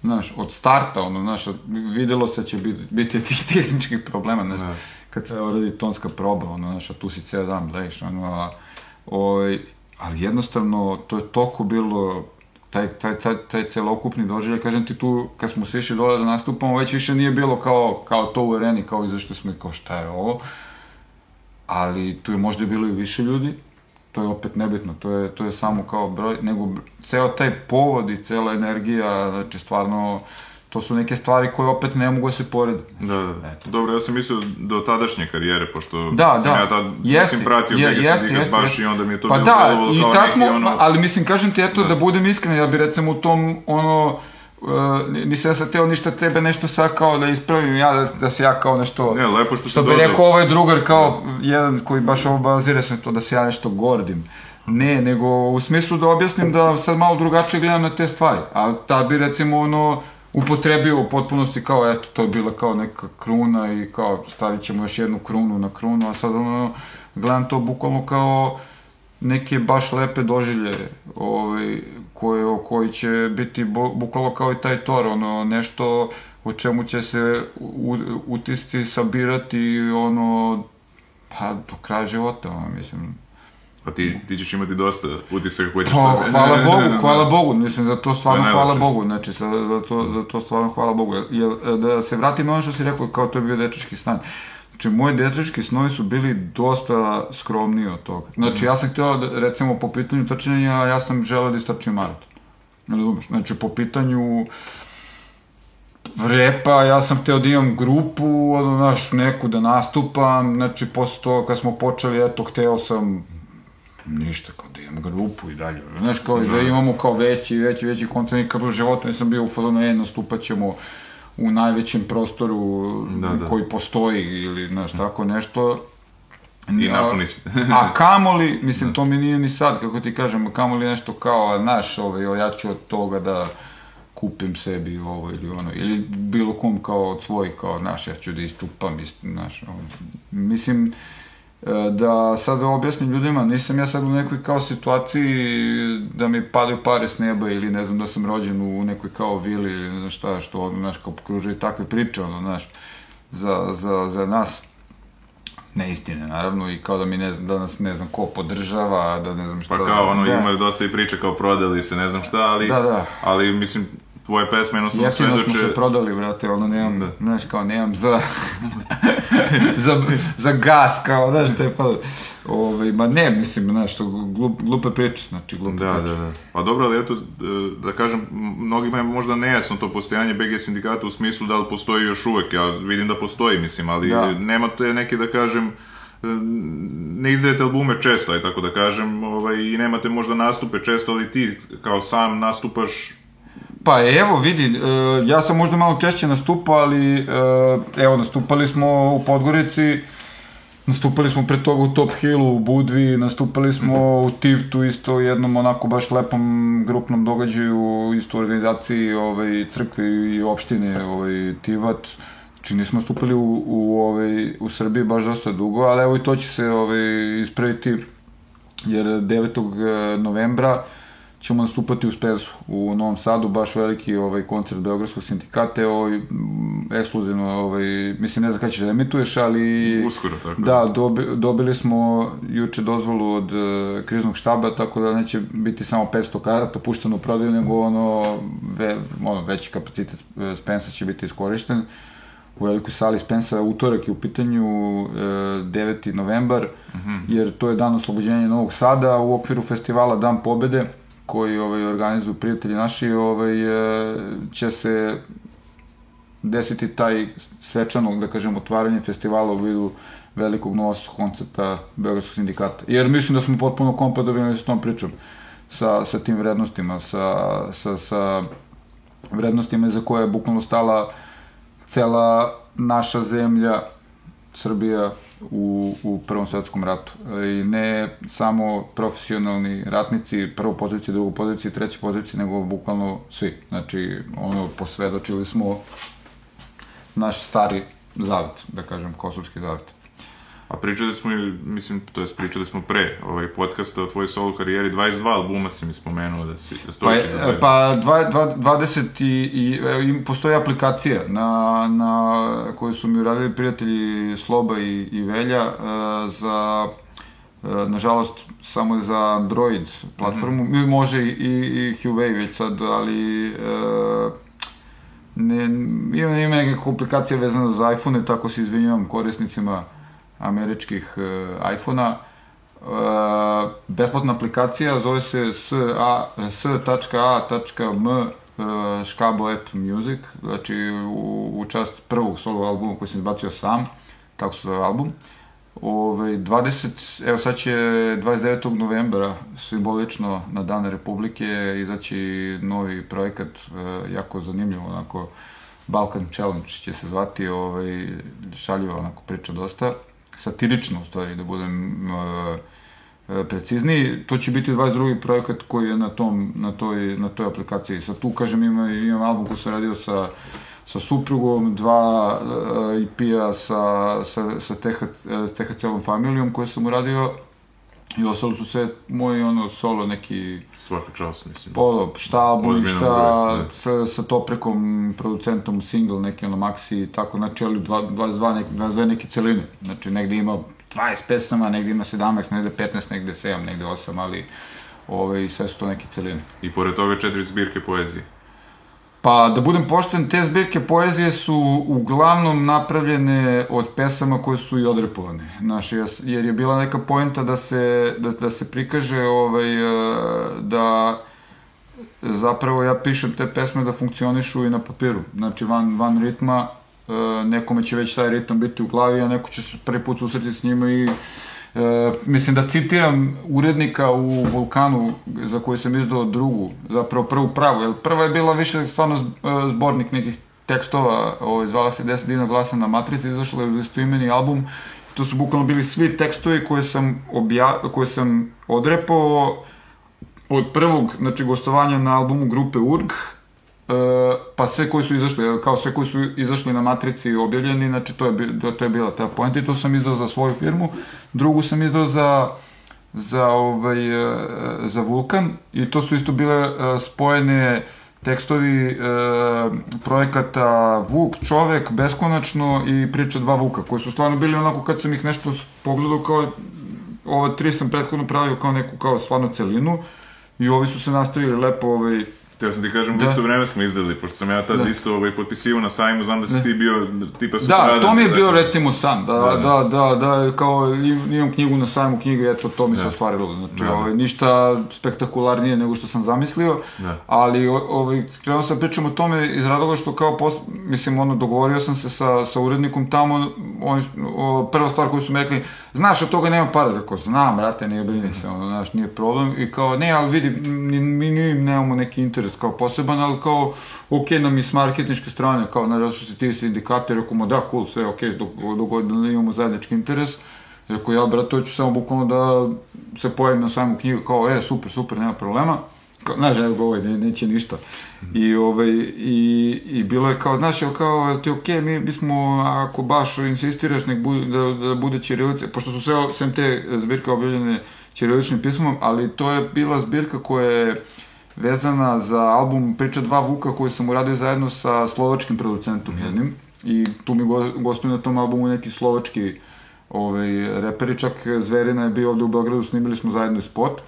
Znaš, od starta, ono, znaš, videlo se da će biti, biti tih tehničkih problema, znaš, ne. kad se radi tonska proba, ono, znaš, a tu si ceo dan, gledaš, ono, a, oj, ali jednostavno, to je toliko bilo taj, taj, taj, taj celokupni doživljaj, kažem ti tu, kad smo se dole da nastupamo, već više nije bilo kao, kao to u areni, kao izašli smo i kao šta je ovo, ali tu je možda bilo i više ljudi, to je opet nebitno, to je, to je samo kao broj, nego ceo taj povod i cela energija, znači stvarno, uh, to su neke stvari koje opet ne mogu da se porede. Da, da. Eto. Dobro, ja sam mislio do tadašnje karijere, pošto da, sam da. ja tad, jeste, mislim, pratio je, Vegas jeste, jeste, baš jeste. i onda mi je to pa bilo da, i kao smo, ono... ali mislim, kažem ti, eto, da, da budem iskren, ja bi recimo u tom, ono, Uh, nisam ja sad teo ništa tebe nešto sad kao da ispravim ja, da, da se ja kao nešto... Ne, lepo što što bi rekao ovaj drugar kao da. jedan koji baš ovo bazira se to da se ja nešto gordim. Ne, nego u smislu da objasnim da sad malo drugačije gledam na te stvari. A tad bi recimo ono upotrebio u potpunosti kao, eto, to je bila kao neka kruna i kao stavit ćemo još jednu krunu na krunu, a sad ono, gledam to bukvalno kao neke baš lepe doživlje ovaj, koje, koji će biti bukvalno kao i taj tor, ono, nešto o čemu će se utisti, sabirati, ono, pa do kraja života, ono, mislim, Pa ti, ti ćeš imati dosta utisak koji ćeš pa, sad... hvala Bogu, hvala Bogu, mislim za to stvarno to hvala Bogu, znači za, za, to, za to stvarno hvala Bogu. Jer, da se vratim na ono što si rekao, kao to je bio dečački stan. Znači, moji dečački snovi su bili dosta skromniji od toga. Znači, ja sam htio, da, recimo, po pitanju trčanja, ja sam želeo da istračim maraton. Ne razumeš? Znači, po pitanju repa, ja sam hteo da imam grupu, ono, znaš, neku da nastupam, znači, posle toga kad smo počeli, eto, hteo sam ništa, kao da imam grupu i dalje. Znaš, kao da, da imamo kao veći, veći, veći kontinent, kad u životu nisam bio u fazonu, e, nastupat ćemo u najvećem prostoru da, da. koji postoji ili znaš, tako nešto. I napuni a kamoli, mislim, da. to mi nije ni sad, kako ti kažem, kamoli nešto kao, naš, ovaj, ja ću od toga da kupim sebi ovo ili ono, ili bilo kom kao od svojih, kao, naš, ja ću da isčupam, naš, ovaj. mislim, da sad objasnim ljudima, nisam ja sad u nekoj kao situaciji da mi padaju pare s neba ili ne znam da sam rođen u nekoj kao vili ili ne znam šta, što ono, znaš, kao pokružaju takve priče, ono, znaš, za, za, za nas neistine, naravno, i kao da mi ne znam, da nas ne znam ko podržava, da ne znam šta. Pa kao, ono, da. imaju dosta i priče kao prodali se, ne znam šta, ali, da, da. ali mislim, tvoje pesme jednostavno Jeftino svedoče... smo se prodali, brate, ono, nemam, da. znaš, kao, nemam za, za, za gas, kao, znaš, te pa, ovaj, ma ne, mislim, znaš, to glup, glupe priče, znači, glupe da, priče. Da, da, Pa dobro, ali eto, da kažem, mnogima je možda nejasno to postojanje BG sindikata u smislu da li postoji još uvek, ja vidim da postoji, mislim, ali da. nema te neke, da kažem, ne izdajete albume često, aj tako da kažem, ovaj, i nemate možda nastupe često, ali ti kao sam nastupaš Pa evo vidi, e, ja sam možda malo češće nastupao, ali e, evo nastupali smo u Podgorici, nastupali smo pre toga u Top Hillu, u Budvi, nastupali smo u Tivtu isto jednom onako baš lepom grupnom događaju, isto u organizaciji ovaj, crkve i opštine ovaj, Tivat. Znači nismo nastupali u, u, ovaj, u Srbiji baš dosta dugo, ali evo i to će se ovaj, ispraviti jer 9. novembra ćemo nastupati u Spezu u Novom Sadu, baš veliki ovaj koncert Beogradskog sindikata, ovaj, ekskluzivno, ovaj, mislim ne znam kada ćeš da emituješ, ali... Uskoro, tako da. Dobi, dobili smo juče dozvolu od uh, kriznog štaba, tako da neće biti samo 500 karata pušteno u prodaju, nego ono, ve, ono veći kapacitet e, Spensa će biti iskorišten u velikoj sali Spensa, utorak je u pitanju e, 9. novembar, mm -hmm. jer to je dan oslobođenja Novog Sada u okviru festivala Dan pobede, koji ovaj, organizuju prijatelji naši, ovaj, e, će se desiti taj svečanog, da kažem, otvaranje festivala u vidu velikog novostog koncepta Beogradskog sindikata. Jer mislim da smo potpuno kompatibilni sa tom pričom, sa, sa tim vrednostima, sa, sa, sa vrednostima za koje je bukvalno stala cela naša zemlja, Srbija, u, u Prvom svetskom ratu. I ne samo profesionalni ratnici, prvo poziciji, drugu poziciji, treće poziciji, nego bukvalno svi. Znači, ono, posvedočili smo naš stari zavet, da kažem, kosovski zavet. A pričali smo i, mislim, to jest pričali smo pre ovaj podcasta o tvojoj solo karijeri, 22 albuma si mi spomenuo da si da pa, pa dva, dva, 20 i, i, i postoji aplikacija na, na koju su mi uradili prijatelji Sloba i, i Velja uh, za uh, nažalost samo za Android platformu, mm -hmm. može i, i Huawei već sad, ali uh, ne, ima, ima neke komplikacije vezane za iPhone, tako se izvinjavam korisnicima američkih uh, iPhona. Uh, besplatna aplikacija zove se s.a.m uh, Škabo App Music, znači u, u čast prvog solo albuma koji sam izbacio sam, tako se zove album. Ove, 20, evo sad će 29. novembra, simbolično na Dan Republike, izaći novi projekat, uh, jako zanimljivo, onako, Balkan Challenge će se zvati, ovaj, šaljiva onako priča dosta satirično u stvari, da budem uh, precizniji. To će biti 22. projekat koji je na, tom, na, toj, na toj aplikaciji. Sad tu, kažem, imam, imam album koji sam radio sa, sa suprugom, dva uh, EP-a sa, sa, sa TH, THC-ovom familijom koje sam uradio i ostalo su sve moji ono solo neki svaka čast mislim. Polo šta album šta da. sa, sa Toprekom producentom single neki ono maxi tako znači ali 22 neki 22 neke celine. Znači negde ima 20 pesama negde ima 17 negde 15 negde 7 negde 8 ali ovaj sve su to neke celine. I pored toga četiri zbirke poezije Pa, da budem pošten, te zbirke poezije su uglavnom napravljene od pesama koje su i odrepovane. Znaš, jer je bila neka poenta da se, da, da se prikaže ovaj, e, da zapravo ja pišem te pesme da funkcionišu i na papiru. Znači, van, van ritma, e, nekome će već taj ritam biti u glavi, a neko će se prvi put susretiti s njima i E, mislim da citiram urednika u Vulkanu za koju sam izdao drugu, zapravo prvu pravu, jer prva je bila više stvarno e, zbornik nekih tekstova, ovaj, zvala se 10 dina glasa na matrici, izašla je istoimeni album, to su bukvalno bili svi tekstovi koje sam, obja, koje sam odrepao od prvog, znači, gostovanja na albumu grupe URG, pa sve koji su izašli, kao sve koji su izašli na matrici i objavljeni, znači to je, to, je bila ta poenta i to sam izdao za svoju firmu. Drugu sam izdao za za ovaj uh, za Vulkan i to su isto bile spojene tekstovi e, projekata Vuk, čovek, beskonačno i priča dva Vuka, koji su stvarno bili onako kad sam ih nešto pogledao kao ova tri sam prethodno pravio kao neku kao stvarno celinu i ovi su se nastavili lepo ovaj, Teo sam ti kažem da isto vreme smo izdali, pošto sam ja tad da. isto ovaj, potpisivao na sajmu, znam da si da. ti bio tipa super Da, to mi je bio recimo san, da, da, da, da, da, kao imam knjigu na sajmu knjige, eto, to mi se da. ostvarilo, znači, da, da. ovaj, ništa spektakularnije nego što sam zamislio, da. ali ovaj, krenuo sam pričam o tome iz razloga što kao, post, mislim, ono, dogovorio sam se sa, sa urednikom tamo, on, o, prva stvar koju su mi rekli, znaš, od toga nema para, rekao, znam, brate, nije brini se, ono, znaš, nije problem, i kao, ne, ali vidi, mi, mi nemamo neki interes kao poseban, ali kao, ok nam i s marketničke strane, kao, na što se ti sindikati, rekao da, cool, sve, ok, dok da imamo zajednički interes, rekao, ja, brat, to ću samo bukvalno da se pojavim na samu knjigu, kao, e, super, super, nema problema, znaš, evo ovaj, ne, neće ništa. I, ovaj, i, i bilo je kao, znaš, kao, ti okay, mi bismo, ako baš insistiraš, nek bude, da, da bude ćirilice, pošto su sve, sem te zbirke objavljene ćiriličnim pismom, ali to je bila zbirka koja je vezana za album Priča dva Vuka koju sam uradio zajedno sa slovačkim producentom mm. jednim i tu mi go, gostuju na tom albumu neki slovački ovaj, reperi, čak Zverina je bio ovde u Beogradu, snimili smo zajedno i spot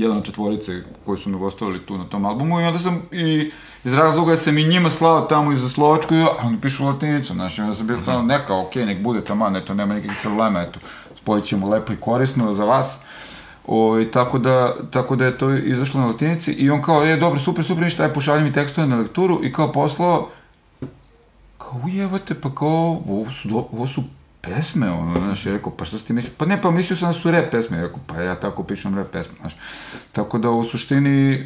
jedan četvorice koji su mi gostovali tu na tom albumu i onda sam i iz razloga sam i njima slao tamo i za Slovačku i oni pišu latinicu, znaš, i onda sam bio stvarno mhm. neka, okej, okay, nek bude tamo, ne, to nema nikakvih problema, eto, spojit ćemo lepo i korisno za vas. O, ovaj, tako, da, tako da je to izašlo na latinici i on kao, je, dobro, super, super, ništa, aj pošalji mi tekstove na lekturu i kao poslao, kao, ujevate, pa kao, ovo su, do, ovo su pesme, ono, znaš, je rekao, pa šta si ti mislio? Pa ne, pa mislio sam da su rap pesme, rekao, pa ja tako pišem rap pesme, znaš. Tako da u suštini, e,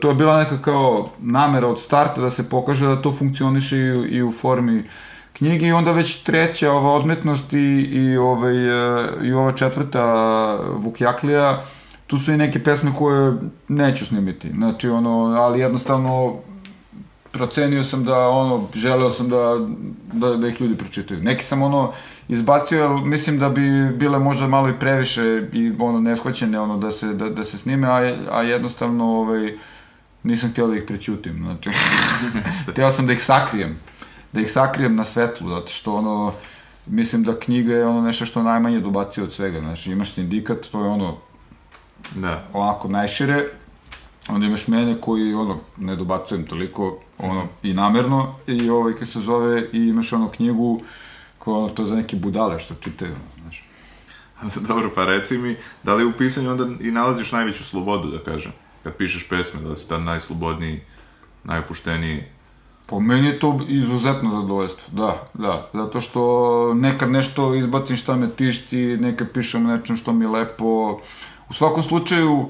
to je bila neka kao namera od starta da se pokaže da to funkcioniše i, i u formi knjige i onda već treća ova odmetnost i, i, ovaj, e, i ova četvrta Vukjaklija, tu su i neke pesme koje neću snimiti. Znači, ono, ali jednostavno procenio sam da, ono, želeo sam da, da, da ih ljudi pročitaju. Neki sam, ono, izbacio, jer mislim da bi bile možda malo i previše i, ono, neshvaćene, ono, da se, da, da se snime, a, a jednostavno, ovaj, nisam htio da ih prećutim, znači, htio sam da ih sakrijem da ih sakrijem na svetlu, zato što ono, mislim da knjiga je ono nešto što najmanje dobacio od svega, znači imaš sindikat, to je ono, da. ovako najšire, onda imaš mene koji ono, ne dobacujem toliko, ono, i namerno, i ovaj, kad se zove, i imaš ono knjigu, koja ono, to za neke budale što čitaju, znaš. Dobro, pa reci mi, da li u pisanju onda i nalaziš najveću slobodu, da kažem, kad pišeš pesme, da li si tad najslobodniji, najopušteniji, Po meni je to izuzetno zadovoljstvo, da, da, zato što nekad nešto izbacim šta me tišti, nekad pišem nečem što mi je lepo. U svakom slučaju,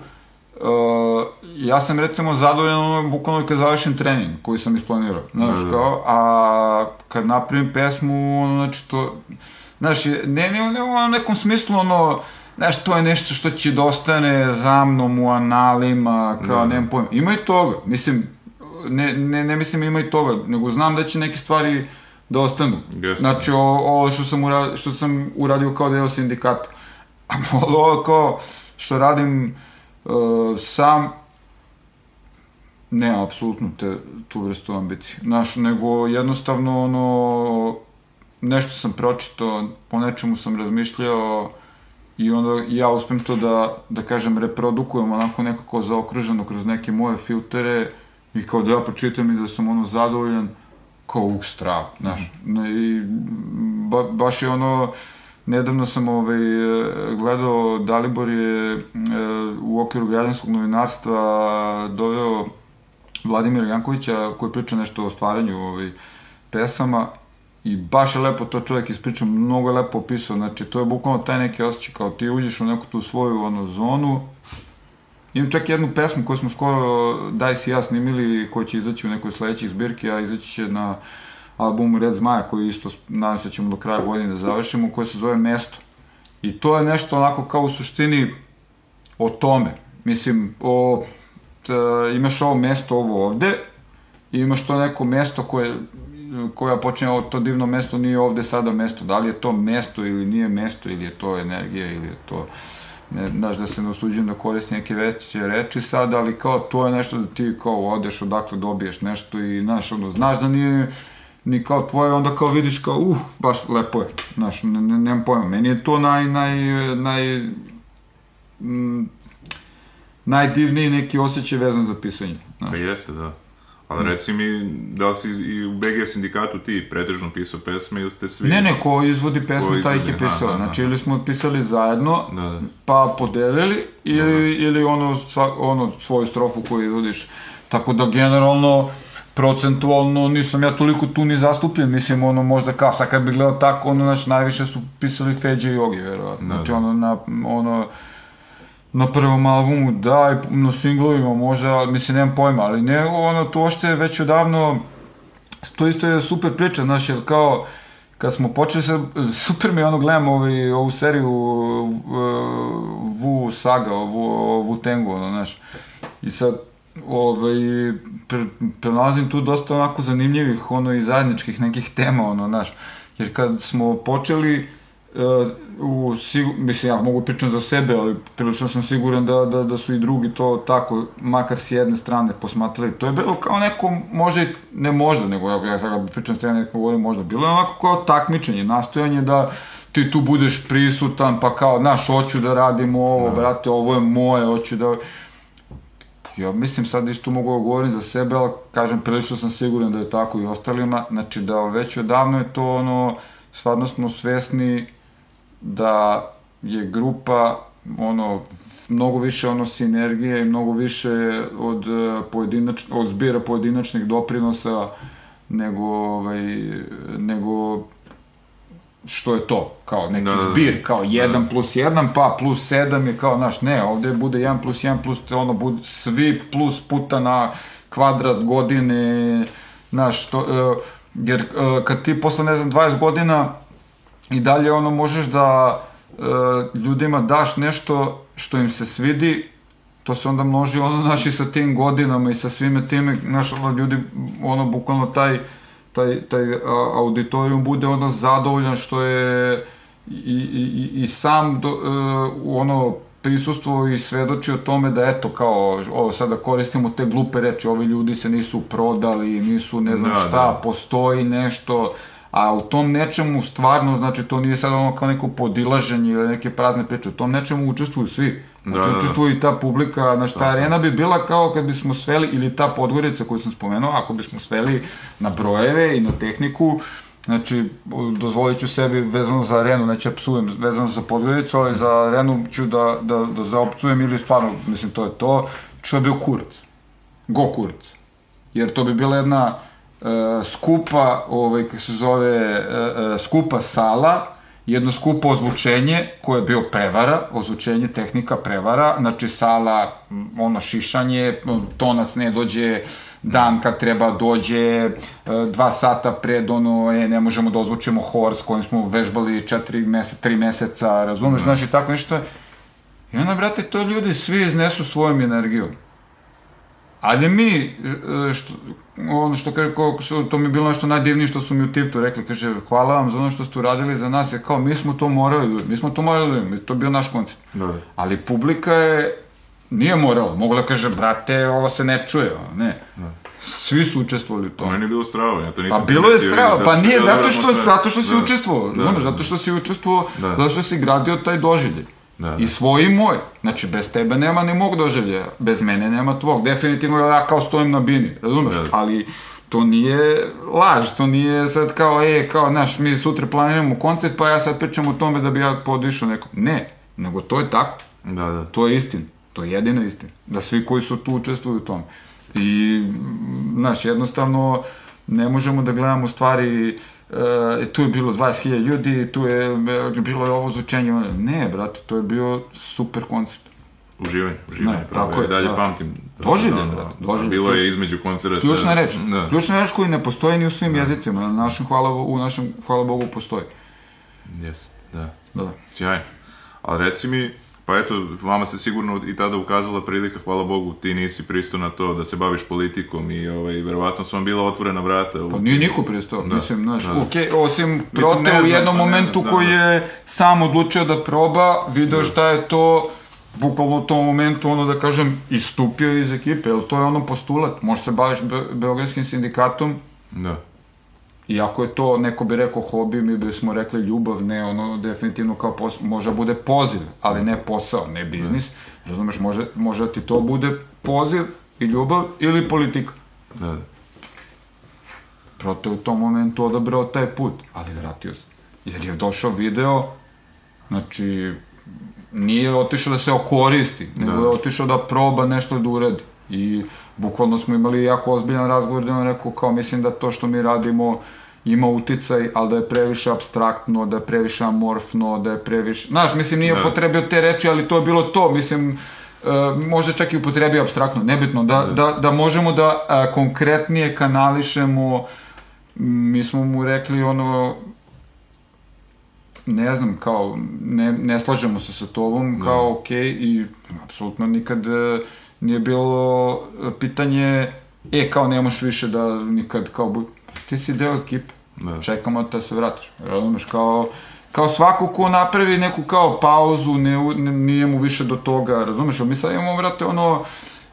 uh, ja sam recimo zadovoljan ono, bukvalno kad završim trening koji sam isplanirao, znaš, da. kao, a kad napravim pesmu, ono, znači to, znaš, ne, ne, ne u nekom smislu, ono, znaš, to je nešto što će da ostane za mnom u analima, kao, da. nemam pojma, ima i toga, mislim, ne, ne, ne mislim ima i toga, nego znam da će neke stvari da ostanu. Yes. Znači, ovo što sam, uradio, što sam uradio kao deo sindikata. A ovo kao što radim sam, ne, apsolutno te, tu vrstu ambicije. Znaš, nego jednostavno ono, nešto sam pročitao, po nečemu sam razmišljao i onda ja uspem to da, da kažem, reprodukujem onako nekako zaokruženo kroz neke moje filtere I kao da ja pročitam i da sam ono zadovoljan, kao uk strav, znaš. I ba, baš je ono, nedavno sam ovaj, gledao, Dalibor je e, u okviru građanskog novinarstva doveo Vladimira Jankovića koji priča nešto o stvaranju ovaj, pesama i baš je lepo to čovjek ispričao, mnogo je lepo opisao, znači to je bukvalno taj neki osjećaj kao ti uđeš u neku tu svoju ono zonu. Imam čak jednu pesmu koju smo skoro Daj si ja snimili, koja će izaći u nekoj sledećih zbirki, a izaći će na albumu Red Zmaja, koji isto, nadam se da ćemo do kraja godine da završimo, koja se zove Mesto. I to je nešto onako kao u suštini o tome. Mislim, o, t, imaš ovo mesto ovo ovde, i imaš to neko mesto koje koja počinje ovo, to divno mesto nije ovde sada mesto. Da li je to mesto ili nije mesto, ili je to energija, ili je to... Ne, znaš, da se ne osuđujem da koristim neke veće reči sad, ali kao to je nešto da ti kao odeš odakle dobiješ nešto i znaš, ono, znaš da nije ni kao tvoje, onda kao vidiš kao, uh, baš lepo je, znaš, ne, ne, nemam pojma, meni je to naj, naj, naj, m, najdivniji neki osjećaj vezan za pisanje. Znaš. Pa jeste, da. Ali reci mi, da li si i u BG sindikatu ti pretežno pisao pesme ili ste svi... Ne, ne, ko izvodi pesmu, ko taj ih je pisao. Aha, znači, ili smo pisali zajedno, da, da. pa podelili, ili, da, da. ili ono, ono, svoju strofu koju izvodiš. Tako da, generalno, procentualno nisam ja toliko tu ni zastupljen, mislim, ono, možda kao, sad kad bi gledao tako, ono, znači, najviše su pisali Feđe i Ogi, verovatno. Da, znači, da. ono, na, ono, na prvom albumu, da, i na singlovima možda, mislim, nemam pojma, ali ne, ono, to ošte već odavno, to isto je super priča, znaš, jer kao, kad smo počeli sa, super mi ono gledam ovaj, ovu seriju Wu Saga, Wu Tengu, ono, znaš, i sad, ovaj, pre, tu dosta onako zanimljivih, ono, i zajedničkih nekih tema, ono, znaš, jer kad smo počeli, u, sigur, mislim, ja mogu pričam za sebe, ali prilično sam siguran da, da, da su i drugi to tako, makar s jedne strane posmatrali. To je bilo kao neko, možda, ne možda, nego ja, ja sada pričam s tebe, neko govorim možda, bilo je onako kao takmičenje, nastojanje da ti tu budeš prisutan, pa kao, znaš, hoću da radimo ovo, da. brate, ovo je moje, hoću da... Ja mislim sad isto mogu da govorim za sebe, ali kažem, prilično sam siguran da je tako i ostalima, znači da već odavno je to ono, stvarno smo svesni da je grupa ono mnogo više ono sinergije i mnogo više od e, pojedinač, od zbira pojedinačnih doprinosa nego ovaj nego što je to, kao neki da, da, da. zbir, kao 1 da. plus 1, pa plus 7 je kao, znaš, ne, ovde bude 1 plus 1 plus, ono, bude svi plus puta na kvadrat godine, znaš, to, uh, jer uh, kad ti posle, ne znam, 20 godina i dalje ono možeš da e, ljudima daš nešto što im se svidi, to se onda množi ono naši sa tim godinama i sa svime time, znaš, ono, ljudi, ono, bukvalno taj, taj, taj auditorijum bude ono zadovoljan što je i, i, i sam do, e, ono prisustvo i svedoči o tome da eto kao ovo sada koristimo te glupe reči, ovi ljudi se nisu prodali, nisu ne znam da, šta, da. postoji nešto, a u tom nečemu stvarno, znači to nije sad ono kao neko podilaženje ili neke prazne priče, u tom nečemu učestvuju svi. Znači da, da, da. učestvuje i ta publika, znači ta da, arena bi bila kao kad bismo sveli, ili ta podgorica koju sam spomenuo, ako bismo sveli na brojeve i na tehniku, Znači, dozvolit ću sebi vezano za arenu, neću psujem vezano za Podgoricu, ali za arenu ću da, da, da zaopcujem ili stvarno, mislim, to je to, što je bio kurac. Go kurac. Jer to bi bila jedna uh, skupa, ovaj, kako se zove, uh, skupa sala, jedno skupo ozvučenje koje je bio prevara, ozvučenje tehnika prevara, znači sala, ono šišanje, tonac ne dođe dan kad treba dođe, dva sata pred ono, e, ne možemo da ozvučimo hor s kojim smo vežbali četiri meseca, tri meseca, razumeš, mm. znači tako nešto. I onda, brate, to ljudi svi iznesu svojom energijom. Ali mi, e, što, ono što, kako, što, to mi je bilo nešto najdivnije što su mi u Tiftu rekli, kaže, hvala vam za ono što ste uradili za nas, je kao, mi smo to morali, mi smo to morali, mi, to je bio naš koncert. Da. Ali publika je, nije morala, mogla da kaže, brate, ovo se ne čuje, ne. Da. Svi su učestvovali u tome. Meni je bilo strava, ja to nisam... Pa bilo je strava, pa nije, zato što, zato što si da. učestvovao, da. da. zato što si učestvovao, da. zato što si gradio taj doživljaj. Da, da. I svoj i moj. Znači, bez tebe nema ni mog doživljaja. Bez mene nema tvog. Definitivno ja kao stojim na bini, razumeš? Da. Ali to nije laž, to nije sad kao, e, kao, znaš, mi sutra planiramo koncert, pa ja sad pričam o tome da bi ja podišao nekom. Ne, nego to je tako. Da, da. To je istina. To je jedina istina. Da svi koji su tu učestvuju u tome. I, znaš, jednostavno, ne možemo da gledamo stvari e, tu je bilo 20.000 ljudi, tu je e, bilo ovo zvučenje, ne, brate, to je bio super koncert. Uživanje, uživanje, ne, pravo. Tako je, dalje da. pamtim. Doživlje, da, brate, doživlje. Bilo je između koncerta. Ključna reč, da. ključna reč koji ne postoji ni u svim da. jezicima, na našem, hvala, u našem, hvala Bogu, postoji. Jes, da. Da. Sjajno. Ali reci mi, Pa eto, vama se sigurno i tada ukazala prilika, hvala Bogu, ti nisi pristao na to da se baviš politikom i ovaj, verovatno su vam bila otvorena vrata. Pa nije niko pristao, da, mislim, znaš, da. Okay, osim prote u jednom pa momentu da, koji da. je sam odlučio da proba, video da. šta je to, bukvalno u tom momentu, ono da kažem, istupio iz ekipe, jer to je ono postulat, možeš se baviš be Beogradskim sindikatom, da Iako je to, neko bi rekao hobi, mi bismo rekli ljubav, ne ono, definitivno kao posao, može da bude poziv, ali ne posao, ne biznis. Da. Razumeš, može, može da ti to bude poziv i ljubav ili politika. Da, da. Proto u tom momentu odabrao taj put, ali vratio se. Jer je došao video, znači, nije otišao da se okoristi, nego da. je otišao da proba nešto da uradi. I bukvalno smo imali jako ozbiljan razgovor da on rekao kao mislim da to što mi radimo ima uticaj, ali da je previše abstraktno, da je previše amorfno, da je previše... Znaš, mislim, nije da. potrebio te reči, ali to je bilo to, mislim, Uh, možda čak i upotrebio abstraktno, nebitno, da, da. da, da možemo da uh, konkretnije kanališemo, mi smo mu rekli ono, ne znam, kao, ne, ne slažemo se sa tobom, da. kao, okej, okay, i apsolutno nikad uh, nije bilo e, pitanje, e, kao nemaš više da nikad, kao, ti si deo ekipe, da. čekamo da se vratiš, razumeš, kao, kao svako ko napravi neku kao pauzu, ne, ne, nije mu više do toga, razumeš, ali mi sad imamo, vrate, ono,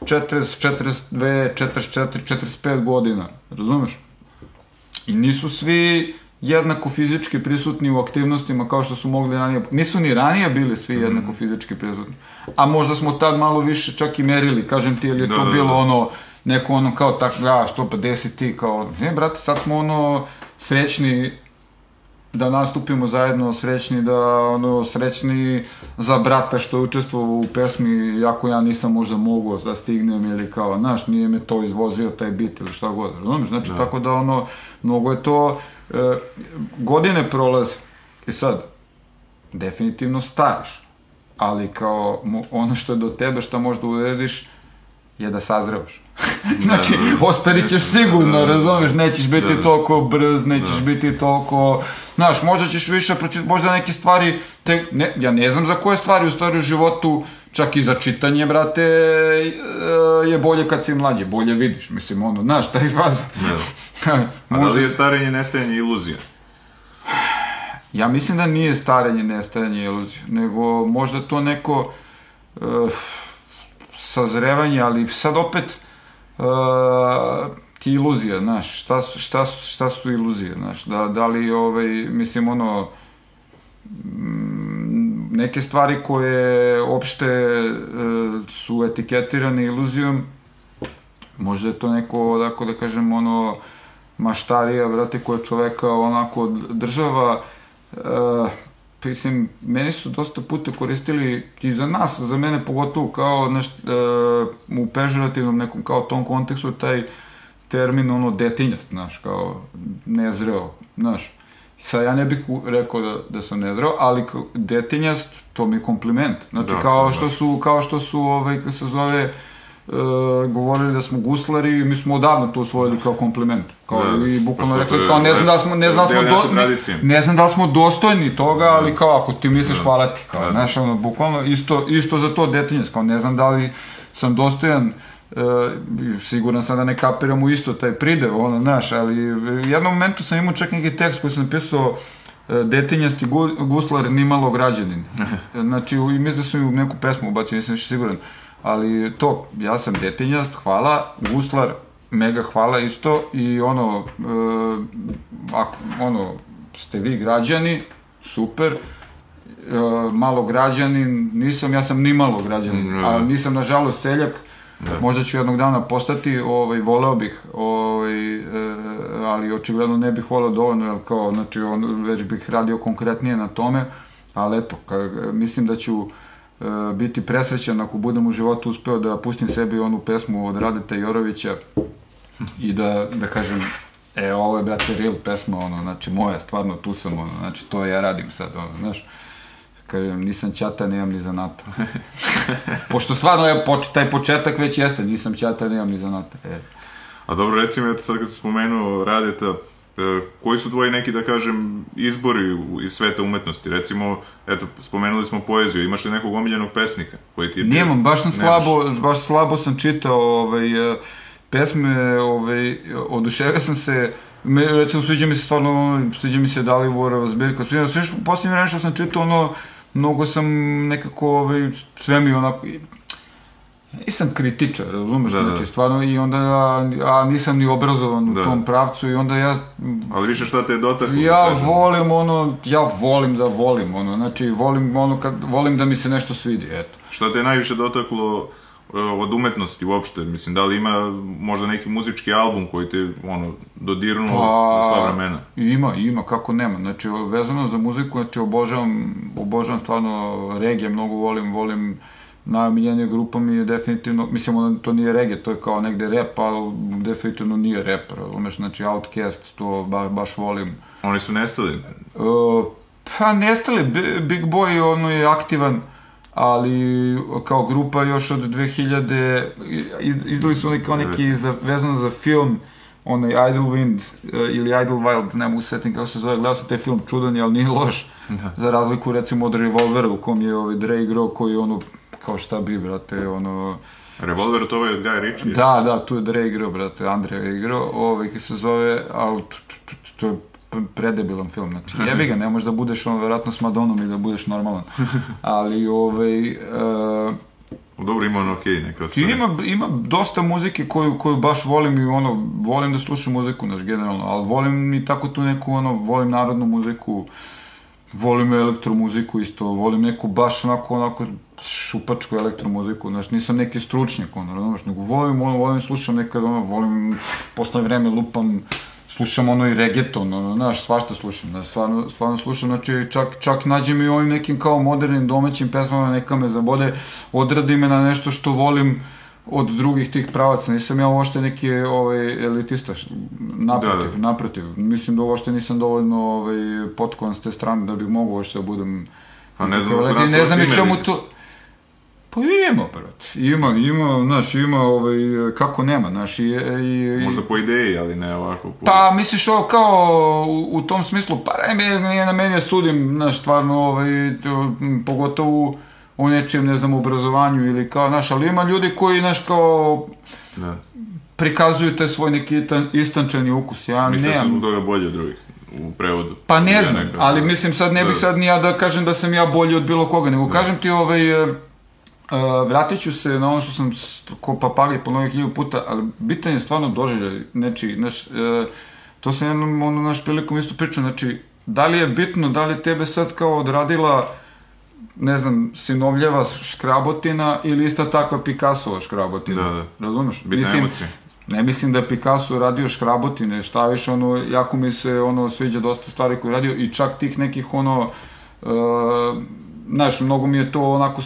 40, 42, 44, 45 godina, razumeš? I nisu svi jednako fizički prisutni u aktivnostima kao što su mogli ranije. Nisu ni ranije bili svi mhm. jednako fizički prisutni. A možda smo tad malo više čak i merili, kažem ti, ili je da, to da, bilo da. ono, neko ono kao tak, da, što pa desi ti, kao, ne, brate, sad smo ono srećni da nastupimo zajedno, srećni da, ono, srećni za brata što je učestvovao u pesmi, jako ja nisam možda mogao da stignem ili kao, znaš, nije me to izvozio taj bit ili šta god, razumiješ? Znači, da. tako da, ono, mnogo je to, e, godine prolaze i sad, definitivno stariš, ali kao ono što je do tebe, šta možda urediš, je da sazrevaš. znači, da, da, da. ostarit ćeš sigurno, razumeš, nećeš biti toliko brz, nećeš biti toliko, znaš, možda ćeš više pročitati, možda neke stvari, te, ne, ja ne znam za koje stvari u stvari u životu, čak i za čitanje, brate, e, je bolje kad si mlađi, bolje vidiš, mislim, ono, znaš, taj faza. Da. A da li je starenje, nestajanje iluzija? Ja mislim da nije starenje, nestajanje iluzija, nego možda to neko uh, sazrevanje, ali sad opet uh, ti iluzija, znaš, šta, su, šta, su, šta su iluzije, znaš, da, da li, ovaj, mislim, ono, neke stvari koje opšte uh, su etiketirane iluzijom, možda je to neko, tako da kažem, ono, maštarija, vrate, koja čoveka onako država, uh, mislim, meni su dosta puta koristili i za nas, za mene pogotovo kao neš, uh, u pežurativnom nekom kao tom kontekstu taj termin ono detinjast, znaš, kao nezreo, znaš. Sad ja ne bih rekao da, da sam nezreo, ali detinjast, to mi je kompliment. Znači, da, kao, da. što su, kao što su, ovaj, kako se zove, uh, e, govorili da smo guslari i mi smo odavno to usvojili kao kompliment. Kao da, i bukvalno rekli kao ne znam da smo ne znam da smo do, ne, ne, znam da smo dostojni toga, ali da. kao ako ti misliš da. hvala ti kao, da. znaš, ono bukvalno isto isto za to detinje, kao ne znam da li sam dostojan Uh, siguran sam da ne kapiram u isto taj pridev, ono, znaš, ali u jednom momentu sam imao čak neki tekst koji sam napisao uh, detinjasti guslar nimalo građanin. Znači, mislim da sam u neku pesmu ubacio, nisam više siguran. Ali to, ja sam detinjast, hvala, guslar, mega hvala isto i ono, e, ako, ono, ste vi građani, super, e, malo građanin, nisam, ja sam ni malo građanin, mm, ali nisam nažalost seljak, Da. Možda ću jednog dana postati, ovaj, voleo bih, ovaj, e, ali očigledno ne bih voleo dovoljno, jer kao, znači, on, već bih radio konkretnije na tome, ali eto, ka, mislim da ću E, biti presrećan ako budem u životu uspeo da pustim sebi onu pesmu od Radeta Jorovića i da, da kažem e, ovo je, brate, real pesma, ono, znači, moja, stvarno, tu sam, ono, znači, to ja radim sad, ono, znaš, kažem, nisam ćata, nemam ni zanata. Pošto stvarno je poč, taj početak već jeste, nisam ćata, nemam ni zanata. E. A dobro, recimo, eto sad kad se spomenuo Radeta, e, koji su tvoji neki, da kažem, izbori iz sveta umetnosti? Recimo, eto, spomenuli smo poeziju, imaš li nekog omiljenog pesnika koji ti je... Nemam, baš, sam slabo, baš slabo sam čitao ovaj, e, pesme, ovaj, oduševio sam se, me, recimo, sviđa mi se stvarno, sviđa mi se Dalivorova zbirka, sviđa, sve što, posljednje vreme što sam čitao, ono, mnogo sam nekako, ovaj, sve mi onako, nisam kritičar, razumeš, da, da. znači stvarno i onda ja, a nisam ni obrazovan u da. tom pravcu i onda ja... Ali više šta te je dotaklo? Ja da volim ono, ja volim da volim ono, znači volim ono kad, volim da mi se nešto svidi, eto. Šta te je najviše dotaklo od umetnosti uopšte, mislim, da li ima možda neki muzički album koji te, ono, dodirnuo pa, za sva vremena? Ima, ima, kako nema, znači, vezano za muziku, znači, obožavam, obožavam stvarno regije, mnogo volim, volim najomiljenija grupa mi je definitivno, mislim, ono, to nije reggae, to je kao negde rap, ali definitivno nije rap, razumeš, znači Outcast, to ba, baš volim. Oni su nestali? Uh, pa nestali, Big Boy, ono je aktivan, ali kao grupa još od 2000, izdali su oni kao neki za, vezano za film, onaj Idle Wind uh, ili Idle Wild, ne mogu se setim kako se zove, gledao sam taj film čudan, ali nije loš, da. za razliku recimo od Revolvera u kom je ovaj Dre igrao koji ono kao šta bi, brate, ono... Revolver, to je od Guy Ritchie? Da, da, tu je Dre igrao, brate, Andrej je igrao, ovaj, ki se zove, a to je predebilan film, znači, jebi ga, ne možeš da budeš, ono, verovatno s Madonom i da budeš normalan, ali, ovaj, uh, Dobro, ima ono okej, okay, neka stvar. Ima, ima dosta muzike koju, koju baš volim i ono, volim da slušam muziku, znaš, generalno, ali volim i tako tu neku, ono, volim narodnu muziku, volim elektromuziku isto, volim neku baš onako, onako šupačku elektromuziku, znaš, nisam neki stručnjak, ono, razumeš, nego volim, ono, volim, slušam nekad, ono, volim, posle vreme lupam, slušam ono i reggaeton, ono, znaš, svašta slušam, da, stvarno, stvarno slušam, znači, čak, čak nađem i ovim nekim kao modernim domaćim pesmama, neka me zabode, odradi me na nešto što volim, od drugih tih pravaca. Nisam ja uopšte neki ovaj, elitista, naprotiv, da, da. naprotiv. Mislim da uopšte nisam dovoljno ovaj, potkovan s te strane da bih mogu uopšte da budem... A ne znam, ne znam i čemu to... Pa ima, brat. Ima, ima, znaš, ima, ovaj, kako nema, znaš, i, i... Možda po ideji, ali ne ovako. Po... Pa, misliš ovo kao u, u tom smislu, pa ne, ne na meni sudim, znaš, stvarno, ovaj, to, pogotovo o nečem, ne znam, obrazovanju ili kao, znaš, ali ima ljudi koji, znaš, kao... Da. prikazuju te svoj neki istančani ukus. Ja Mislim da su toga bolji od drugih u prevodu. Pa ne znam, neka, ali mislim sad ne bih da. sad ni ja da kažem da sam ja bolji od bilo koga, nego da. kažem ti ovaj, uh, vratit ću se na ono što sam ko papagi ponovio hiljadu puta, ali bitan je stvarno doželjaj nečiji, znaš, uh, to sam jednom ono naš prilikom isto pričao, znači, da li je bitno, da li tebe sad kao odradila ne znam, sinovljeva škrabotina ili ista takva Picassova škrabotina. Da, da. Razumeš? Bitna mislim, emocija. Ne mislim da je Picasso radio škrabotine, šta više, ono, jako mi se ono sviđa dosta stvari koje je radio i čak tih nekih ono uh, znaš, mnogo mi je to onako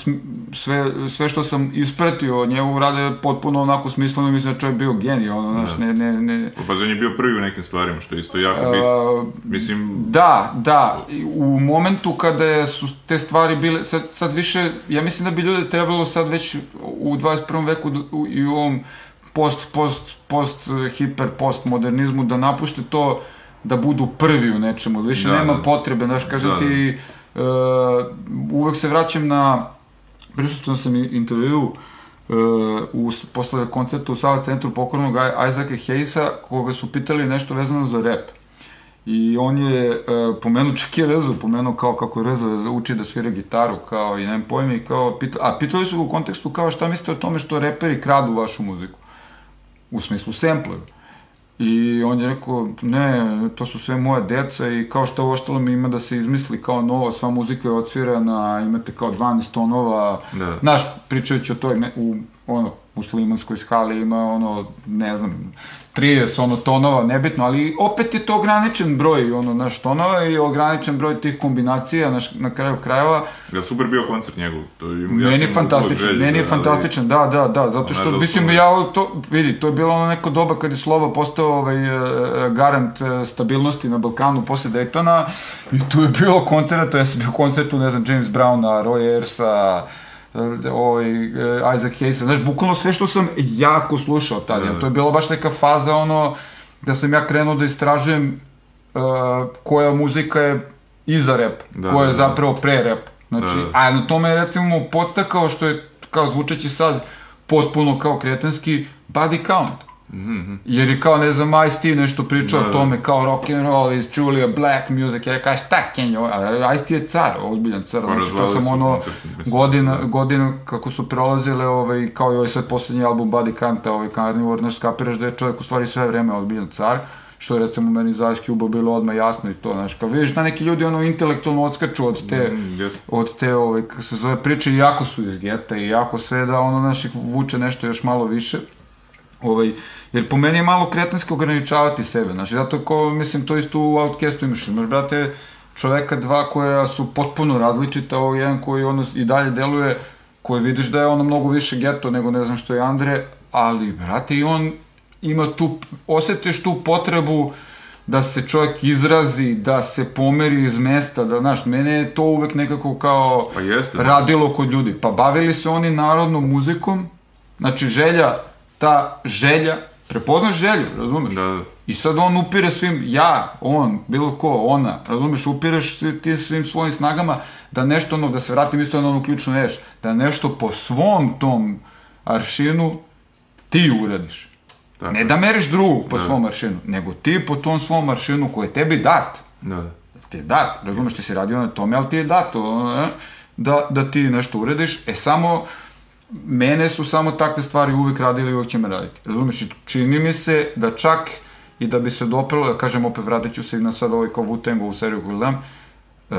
sve, sve što sam ispratio od njegu rade potpuno onako smisleno, mislim da čovjek bio genij, ono, znaš, da. ne, ne, ne... Pa za je bio prvi u nekim stvarima, što je isto jako bitno. Mislim... Da, da, u momentu kada su te stvari bile, sad, sad više, ja mislim da bi ljude trebalo sad već u 21. veku i u ovom post, post, post, hiper, post modernizmu da napušte to da budu prvi u nečemu, više da, nema da. potrebe, znaš, kažem da, ti, da Uh, uvek se vraćam na, prisustujem sam intervju uh, u, posle koncerta u Sava centru pokornog Isaaca Hayesa, koga su pitali nešto vezano za rap. I on je uh, pomenuo čak i Rezo, pomenuo kao kako je uči da svira gitaru, kao i nemam pojma, i kao, pita, a pitali su ga u kontekstu kao šta mislite o tome što reperi kradu vašu muziku. U smislu sampleru. I on je rekao, ne, to su sve moje deca i kao što ovo mi ima da se izmisli kao novo, sva muzika je odsvirana, imate kao 12 tonova, da. naš pričajući o toj, u, ono, muslimanskoj skali ima ono, ne znam, 30 ono tonova, nebitno, ali opet je to ograničen broj ono, naš tonova i ograničen broj tih kombinacija naš, na kraju krajeva. Ja super bio koncert njegov. To je, ja meni je fantastičan, želji, meni je da, fantastičan, da, da, da, zato što, mislim, ja to, vidi, to je bilo ono neko doba kad je Slova postao ovaj, uh, garant uh, stabilnosti na Balkanu posle Daytona i tu je bilo koncerta, ja sam bio koncertu, ne znam, James Browna, Roy Ayersa, ovaj, Isaac Hayes, znaš, bukvalno sve što sam jako slušao tada, da, da. to je bila baš neka faza, ono, da sam ja krenuo da istražujem uh, koja muzika je iza rap, da, koja je da, da. zapravo pre rap. Znači, da, da. a na tome je recimo podstakao što je, kao zvučeći sad, potpuno kao kretenski, body count. Mm-hmm. Jer je kao, ne znam, Ice-T nešto pričao da, o tome, kao rock and roll is truly a black music, ja kao, šta Kenjo, Ice-T je car, ozbiljan car, pa znači to sam ono, godina, godina kako su prolazile, ovaj, kao i ovaj sad poslednji album Buddy Kanta, ovaj Carnivore, znaš, skapiraš da je čovjek u stvari sve vreme ozbiljan car, što je recimo meni za Ice Cube bilo odmah jasno i to, znaš, kao vidiš da neki ljudi ono intelektualno odskaču od te, mm, yes. od te, ovaj, kako se zove, priče, jako su iz geta i jako sve da ono, znaš, vuče nešto još malo više, Ovaj, jer po meni je malo kretenski ograničavati sebe, znači, zato ko, mislim, to isto u Outcastu imaš, imaš, brate, čoveka dva koja su potpuno različita, ovo jedan koji ono i dalje deluje, koji vidiš da je ono mnogo više geto nego ne znam što je Andre, ali, brate, i on ima tu, osetiš tu potrebu da se čovjek izrazi, da se pomeri iz mesta, da, znaš, mene je to uvek nekako kao pa jeste, radilo kod ljudi. Pa bavili se oni narodnom muzikom, znači želja ta želja, prepoznaš želju, razumeš? Da, da. I sad on upire svim, ja, on, bilo ko, ona, razumeš, upireš ti svim svojim snagama da nešto, ono, da se vratim isto na onu ključnu reš, da nešto po svom tom aršinu ti uradiš. Tako. Ne da meriš drugog po da. svom aršinu, nego ti po tom svom aršinu koji je tebi dat. Da, da. Ti je dat, razumeš, ti si radio na tome, ali ti je dat, da, da ti nešto uradiš, e samo mene su samo takve stvari uvek radili i uvek će me raditi. Razumeš, čini mi se da čak i da bi se dopelo, da kažem opet vratit ću se na sad ovaj kao Wu-Tang u seriju koju gledam, e,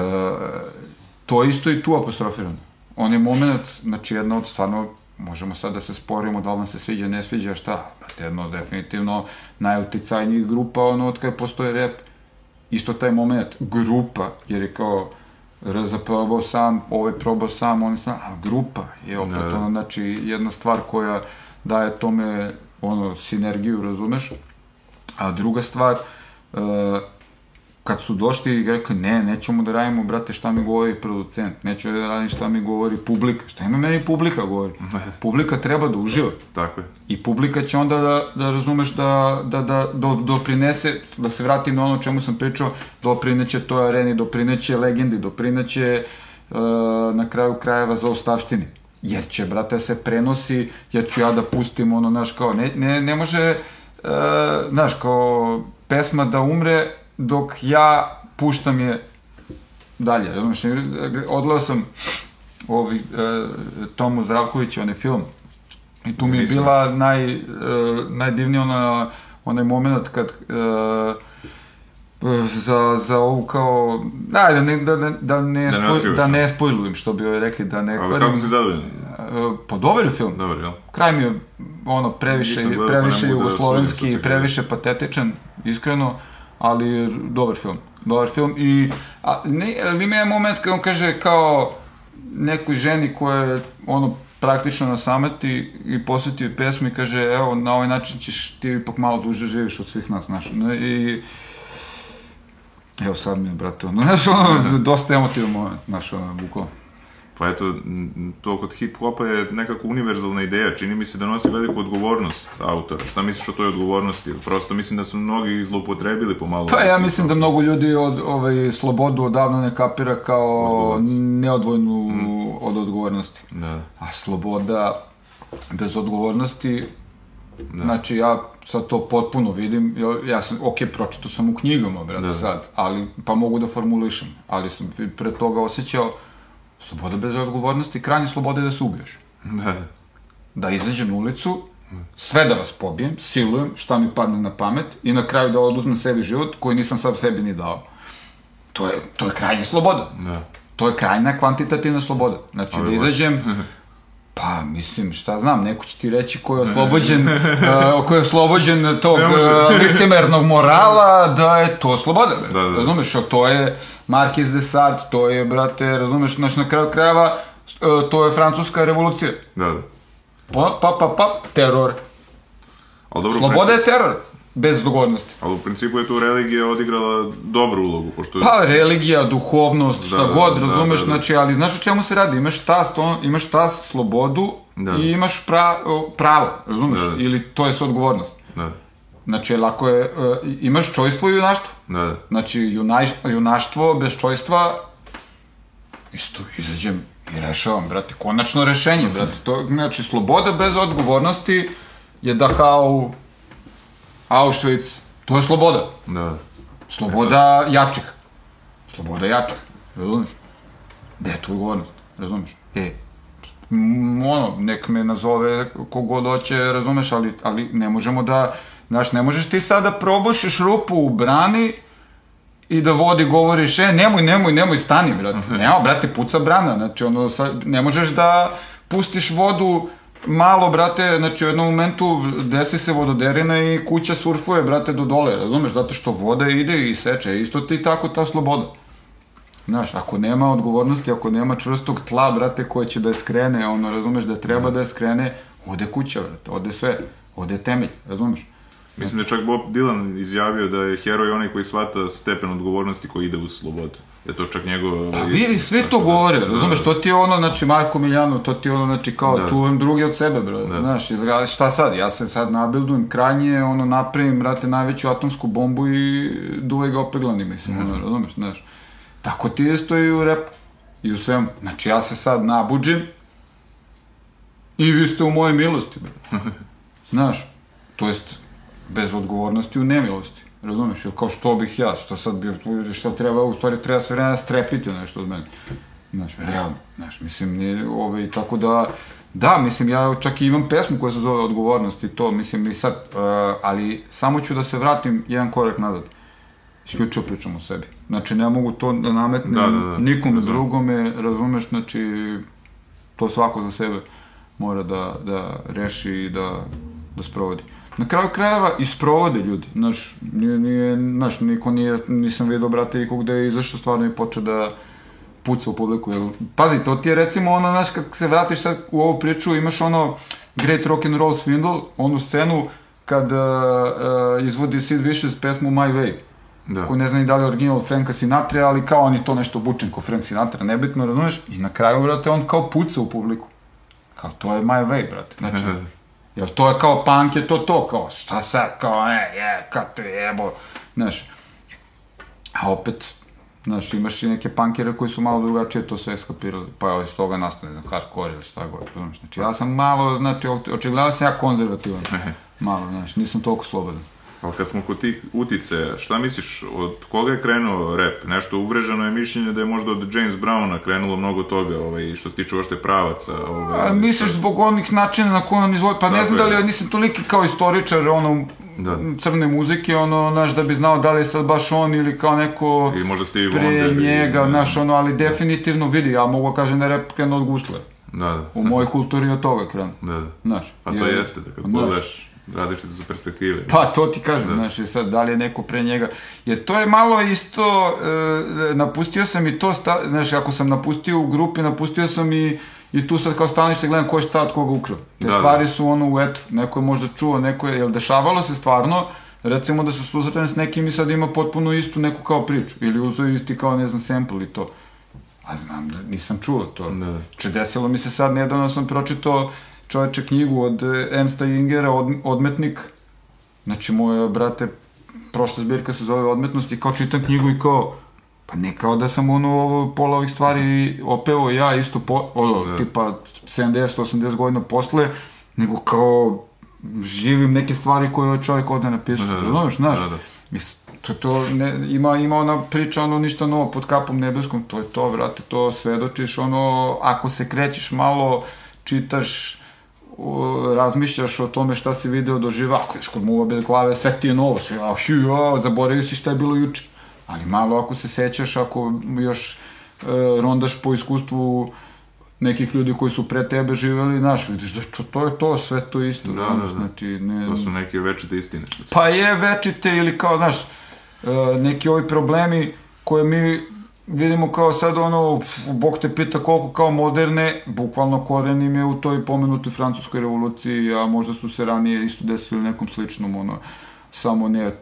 to isto i tu apostrofirano. On je moment, znači jedna od stvarno, možemo sad da se sporimo da li vam se sviđa, ne sviđa, šta, brate, jedno definitivno najuticajnijih grupa, ono, od kada postoje rap, isto taj moment, grupa, jer je kao, RZ probao sam, ovaj probao sam, on sam, a grupa je opet ne. ono, znači jedna stvar koja daje tome ono, sinergiju, razumeš? A druga stvar, uh, kad su došli i rekli, ne, nećemo da radimo, brate, šta mi govori producent, neću da radim šta mi govori publika, šta ima meni publika govori? publika treba da uživa. Tako je. I publika će onda da, da razumeš da, da, da do, doprinese, da se vratim na ono čemu sam pričao, doprineće toj areni, doprineće legendi, doprineće uh, na kraju krajeva za ostavštini. Jer će, brate, se prenosi, jer ću ja da pustim ono, znaš, kao, ne, ne, ne može, uh, znaš, kao, pesma da umre, dok ja puštam je dalje. Znači, odgledao sam ovi, e, Tomu Zdravković, onaj film, i tu mi je bila naj, e, najdivnija ona, onaj moment kad e, za, za ovu kao, da, da ne, da, da, da ne, da ne, da ne spojlujem, što bi joj rekli, da ne kvarim. kako si zadovoljan? E, pa dobar je film. Dobar, jel? Kraj mi je, ono, previše, previše pa jugoslovenski, da previše patetičan, iskreno ali je dobar film. Dobar film i a, ne, ali ima je moment kad on kaže kao nekoj ženi koja je ono praktično na sameti i posvetio pesmu i kaže evo na ovaj način ćeš ti ipak malo duže živiš od svih nas, znaš. I evo sad mi je, brate, ono, znaš, ono, dosta emotivan moment, znaš, ono, bukvalno. Pa eto, to kod hip-hopa je nekako univerzalna ideja, čini mi se da nosi veliku odgovornost autora. Šta misliš o toj odgovornosti? Prosto mislim da su mnogi zloupotrebili pomalo. Pa ja mislim da mnogo ljudi od ovaj, slobodu odavno ne kapira kao neodvojnu mm. od odgovornosti. Da. A sloboda bez odgovornosti Da. Znači, ja sad to potpuno vidim, ja sam, ok, pročito sam u knjigama, brate, da. sad, ali, pa mogu da formulišem, ali sam pre toga osjećao, Sloboda bez odgovornosti, krajnje slobode da se ubiješ. Da. Da izađem na ulicu, sve da vas pobijem, silujem, šta mi padne na pamet i na kraju da oduzmem sebi život koji nisam sam sebi ni dao. To je, to je krajnja sloboda. Da. To je krajna kvantitativna sloboda. Znači, Ali da izađem, Pa, mislim, šta znam, neko će ti reći ko je oslobođen, uh, ko je oslobođen tog uh, licemernog morala, da je to sloboda, da, da. razumeš, a to je Marquis de Sade, to je, brate, razumeš, znaš, na kraju krajeva, uh, to je francuska revolucija. Da, da. Pa, pa, pa, pa, teror. Ali dobro, Sloboda je teror bez dogodnosti. Ali u principu je tu religija odigrala dobru ulogu, pošto... Pa, religija, duhovnost, šta da, god, da, razumeš, da, da, znači, ali znaš o čemu se radi? Imaš tast, on, imaš tast, slobodu da. i imaš pra, pravo, razumeš? Da, da. Ili to je odgovornost. Da. Znači, lako je, uh, imaš čojstvo i junaštvo. Da, da. Znači, junaj, junaštvo bez čojstva, isto, izađem i rešavam, brate, konačno rešenje, brate, to, znači, sloboda bez odgovornosti je Dachau, Auschwitz, to je sloboda. Da. Sloboda e jačih. Sloboda jačih, razumiješ? Gde je tu odgovornost, razumiješ? E, ono, nek me nazove kogod hoće, razumeš, ali, ali ne možemo da, znaš, ne možeš ti sada da probušiš rupu u brani i da vodi govoriš, e, nemoj, nemoj, nemoj, stani, brate. Nema, brate, puca brana, znači, ono, sad, ne možeš da pustiš vodu malo, brate, znači u jednom momentu desi se vododerina i kuća surfuje, brate, do dole, razumeš, zato što voda ide i seče, isto ti tako ta sloboda. Znaš, ako nema odgovornosti, ako nema čvrstog tla, brate, koje će da je skrene, ono, razumeš, da treba da je skrene, ode kuća, brate, ode sve, ode temelj, razumeš? Mislim da je čak Bob Dylan izjavio da je heroj onaj koji shvata stepen odgovornosti koji ide u slobodu je to čak njegov... Pa vidi, sve to govore, razumeš, to ti je ono, znači, Marko Miljano, to ti je ono, znači, kao, da. čuvam drugi od sebe, bro, da. znaš, izgleda, šta sad, ja se sad nabildujem krajnje, ono, napravim, brate, najveću atomsku bombu i duvaj ga opeglani, mislim, mm. ono, razumeš, znaš. Tako ti isto i u repu, i u svemu. Znači, ja se sad nabuđim i vi ste u moje milosti, bro. Znaš, to jest, bez odgovornosti u nemilosti. Razumeš, ili kao što bih ja, što sad bi, što treba, u stvari treba sve vremena strepiti nešto od mene. Znaš, realno, znaš, mislim, nije, ovaj, tako da, da, mislim, ja čak i imam pesmu koja se zove Odgovornost i to, mislim, i sad, uh, ali samo ću da se vratim jedan korak nazad. Isključivo pričam o sebi. Znači, ne mogu to da nametnem da, da, da. nikom da, drugome, razumeš, znači, to svako za sebe mora da, da reši i da, da sprovodi na kraju krajeva i sprovode ljudi, znaš, nije, nije, znaš, niko nije, nisam vidio, brate, ikog gde je izašao stvarno i počeo da puca u publiku, jel, pazi, to ti je recimo ono, znaš, kad se vratiš sad u ovu priču, imaš ono Great Rock and Roll Swindle, onu scenu kad uh, uh, izvodi Sid Vicious pesmu My Way, da. koji ne zna ni da li je original Franka Sinatra, ali kao on je to nešto bučen ko Frank Sinatra, nebitno, razumeš, i na kraju, brate, on kao puca u publiku. Kao, to je My Way, brate, znači, Jer to je kao punk je to to, kao šta sad, kao ne, je, kad te jebo, znaš. A opet, znaš, imaš i neke punkere koji su malo drugačije to sve eskapirali, pa je iz toga nastane, znam, hardcore ili šta god, znaš. Znači, ja sam malo, znači, očigledno sam ja konzervativan, malo, znaš, nisam toliko slobodan. Ali kad smo kod tih utice, šta misliš, od koga je krenuo rap? Nešto uvreženo je mišljenje da je možda od James Browna krenulo mnogo toga, ovaj, što se tiče ošte pravaca. Ovaj, A, misliš zbog onih načina na koje on izvodi, pa ne znam da li, ja nisam toliki kao istoričar, ono, da. crne muzike, ono, znaš, da bi znao da li je sad baš on ili kao neko I možda Steve pre Wonder, njega, znaš, ono, ali definitivno vidi, ja mogu da kažem da je rap krenuo od Gusler. Da, da. U mojoj kulturi od toga krenuo. Da, da. Znaš. Pa to je, jeste, da kad pogledaš različite su perspektive. Pa, to ti kažem, da. znaš, sad, da li je neko pre njega, jer to je malo isto, e, napustio sam i to, sta, znaš, ako sam napustio u grupi, napustio sam i, i tu sad kao stanište gledam ko je šta od koga ukrao. Te da, da. stvari da. su ono u etru, neko je možda čuo, neko je, jel dešavalo se stvarno, recimo da su susretane s nekim i sad ima potpuno istu neku kao priču, ili uzeo isti kao, ne znam, sample i to. A znam da nisam čuo to. Da. Če desilo mi se sad, nedavno sam pročitao čoveče knjigu od Ernsta Ingera, od, Odmetnik. Znači, moja, brate, prošla zbirka se zove Odmetnost i kao čitam knjigu i kao, pa ne kao da sam ono ovo, pola ovih stvari opeo ja isto po, ono, da. tipa 70-80 godina posle, nego kao živim neke stvari koje je čovjek ovde napisao, da, da, da. znaš, znaš. Da, da. To, to ne, ima, ima ona priča, ono, ništa novo pod kapom nebeskom, to je to, vrate, to svedočiš, ono, ako se krećeš malo, čitaš, razmišljaš o tome šta si video doživa, ako ješ kod muva bez glave, sve ti je novo, sve, a šu, ja, zaboravio si šta je bilo juče. Ali malo ako se sećaš, ako još e, rondaš po iskustvu nekih ljudi koji su pre tebe živeli, znaš, vidiš da to, to je to, sve to isto. Da, da, da. Znači, ne... To su neke večite istine. Pa je večite ili kao, znaš, e, neki ovi problemi koje mi vidimo kao sad ono, Bog te pita koliko kao moderne, bukvalno korenim je u toj pomenutoj francuskoj revoluciji, a možda su se ranije isto desili nekom sličnom, ono, samo ne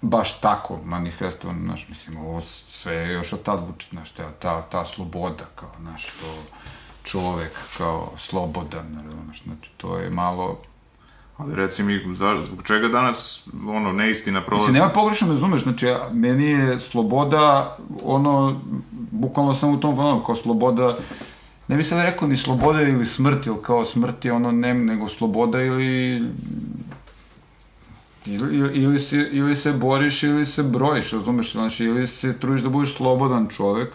baš tako manifestovan, znaš, mislim, ovo sve je još od tad vuče, znaš, ta, ta, ta sloboda, kao, znaš, to čovek kao slobodan, znaš, znači, to je malo... Ali reci mi, zbog čega danas, ono, neistina prolazi? Mislim, nema pogrešno me razumeš, znači, meni je sloboda, ono, bukvalno sam u tom ono, kao sloboda, ne bi sad rekao ni sloboda ili smrt, ili kao smrt je ono, ne, nego sloboda ili Ili, ili, si, ili se boriš ili se brojiš, razumeš? Znači, ili se trudiš da budeš slobodan čovek,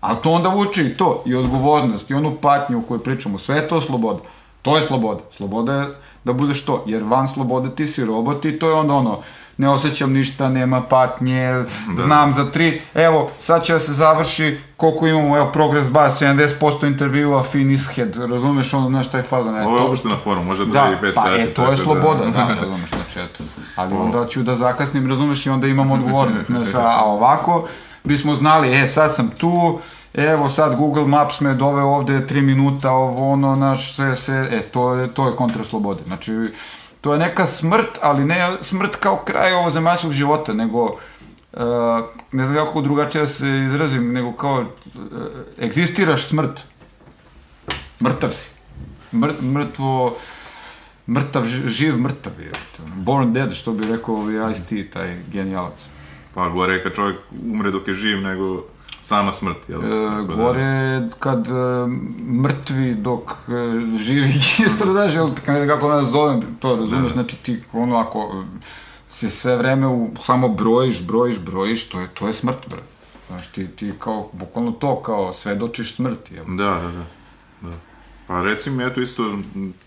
a to onda vuče i to, i odgovornost, i onu patnju o kojoj pričamo, sve je to sloboda. To je sloboda. Sloboda je da budeš to, jer van slobode ti si robot i to je onda ono, ne osjećam ništa, nema patnje, da. znam za tri, evo, sad će da se završi, koliko imamo, evo, Progress Bar, 70% intervjua, finish head, razumeš ono, znaš, taj fazon, ne, Ovo je uopšte na forum, može da, da 5 pa, sati. e, to je sloboda, da, da razumeš, znači, eto, ali onda ću da zakasnim, razumeš, i onda imam odgovornost, znaš, a ovako, bismo znali, e, sad sam tu, evo sad Google Maps me doveo ovde 3 minuta, ovo ono, naš, sve, sve, e, to je, to je kontra slobode, znači, to je neka smrt, ali ne smrt kao kraj ovo zemaljskog života, nego uh, ne znam kako drugačije da se izrazim, nego kao uh, egzistiraš smrt. Mrtav si. Mr, mrtvo, mrtav, živ mrtav je. Born dead, što bi rekao ovaj Ice-T, taj genijalac. Pa gore kad čovjek umre dok je živ, nego sama smrt, jel? E, gore kad e, mrtvi dok e, živi isto daš, jel, kako nas zovem, to razumeš, da. znači ti ono ako se sve vreme u, samo brojiš, brojiš, brojiš, to je, to je smrt, bre. Znaš, ti, ti kao, bukvalno to, kao, svedočiš smrti, jel? Da, da, da. da. Pa reci mi, eto isto,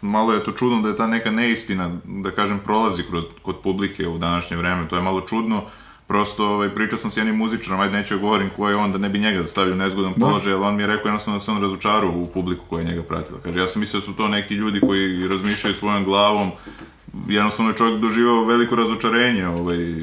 malo je to čudno da je ta neka neistina, da kažem, prolazi kod, kod publike u današnje vreme, to je malo čudno, prosto ovaj, pričao sam s jednim muzičarom, ajde neću da govorim ko je on, da ne bi njega stavio u nezgodan da. položaj, ali on mi je rekao jednostavno da se on razočarao u publiku koja je njega pratila. Kaže, ja sam mislio da su to neki ljudi koji razmišljaju svojom glavom, jednostavno je čovjek doživao veliko razočarenje. Ovaj,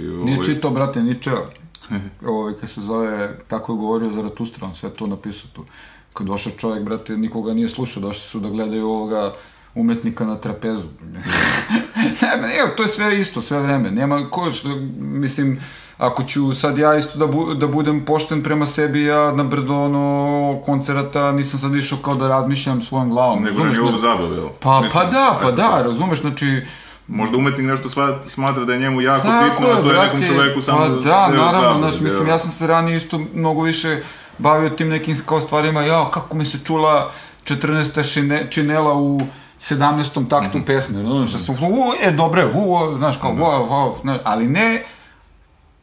ovaj... Nije čito, brate, Ničeo. ovaj, kad se zove, tako je govorio Zaratustra, on sve to napisao tu. Kad došao čovjek, brate, nikoga nije slušao, došli su da gledaju ovoga umetnika na trapezu. ne, ne, to je sve isto, sve vreme. Nema, ko, što, mislim, ako ću sad ja isto da, bu, da budem pošten prema sebi, ja na brdo ono koncerata nisam sad išao kao da razmišljam svojom glavom. Nego na nivou zabave, Pa, Mislim, pa da, pa da, razumeš, znači... Možda umetnik nešto smatra da je njemu jako Tako bitno, a to je nekom čoveku samo pa da, naravno, znaš, mislim, ja sam se ranije isto mnogo više bavio tim nekim kao stvarima, ja, kako mi se čula 14. Šine, činela u 17. taktu mm -hmm. pesme, znaš, da sam, u, e, dobre, u, znaš, kao, u, u, u, ali ne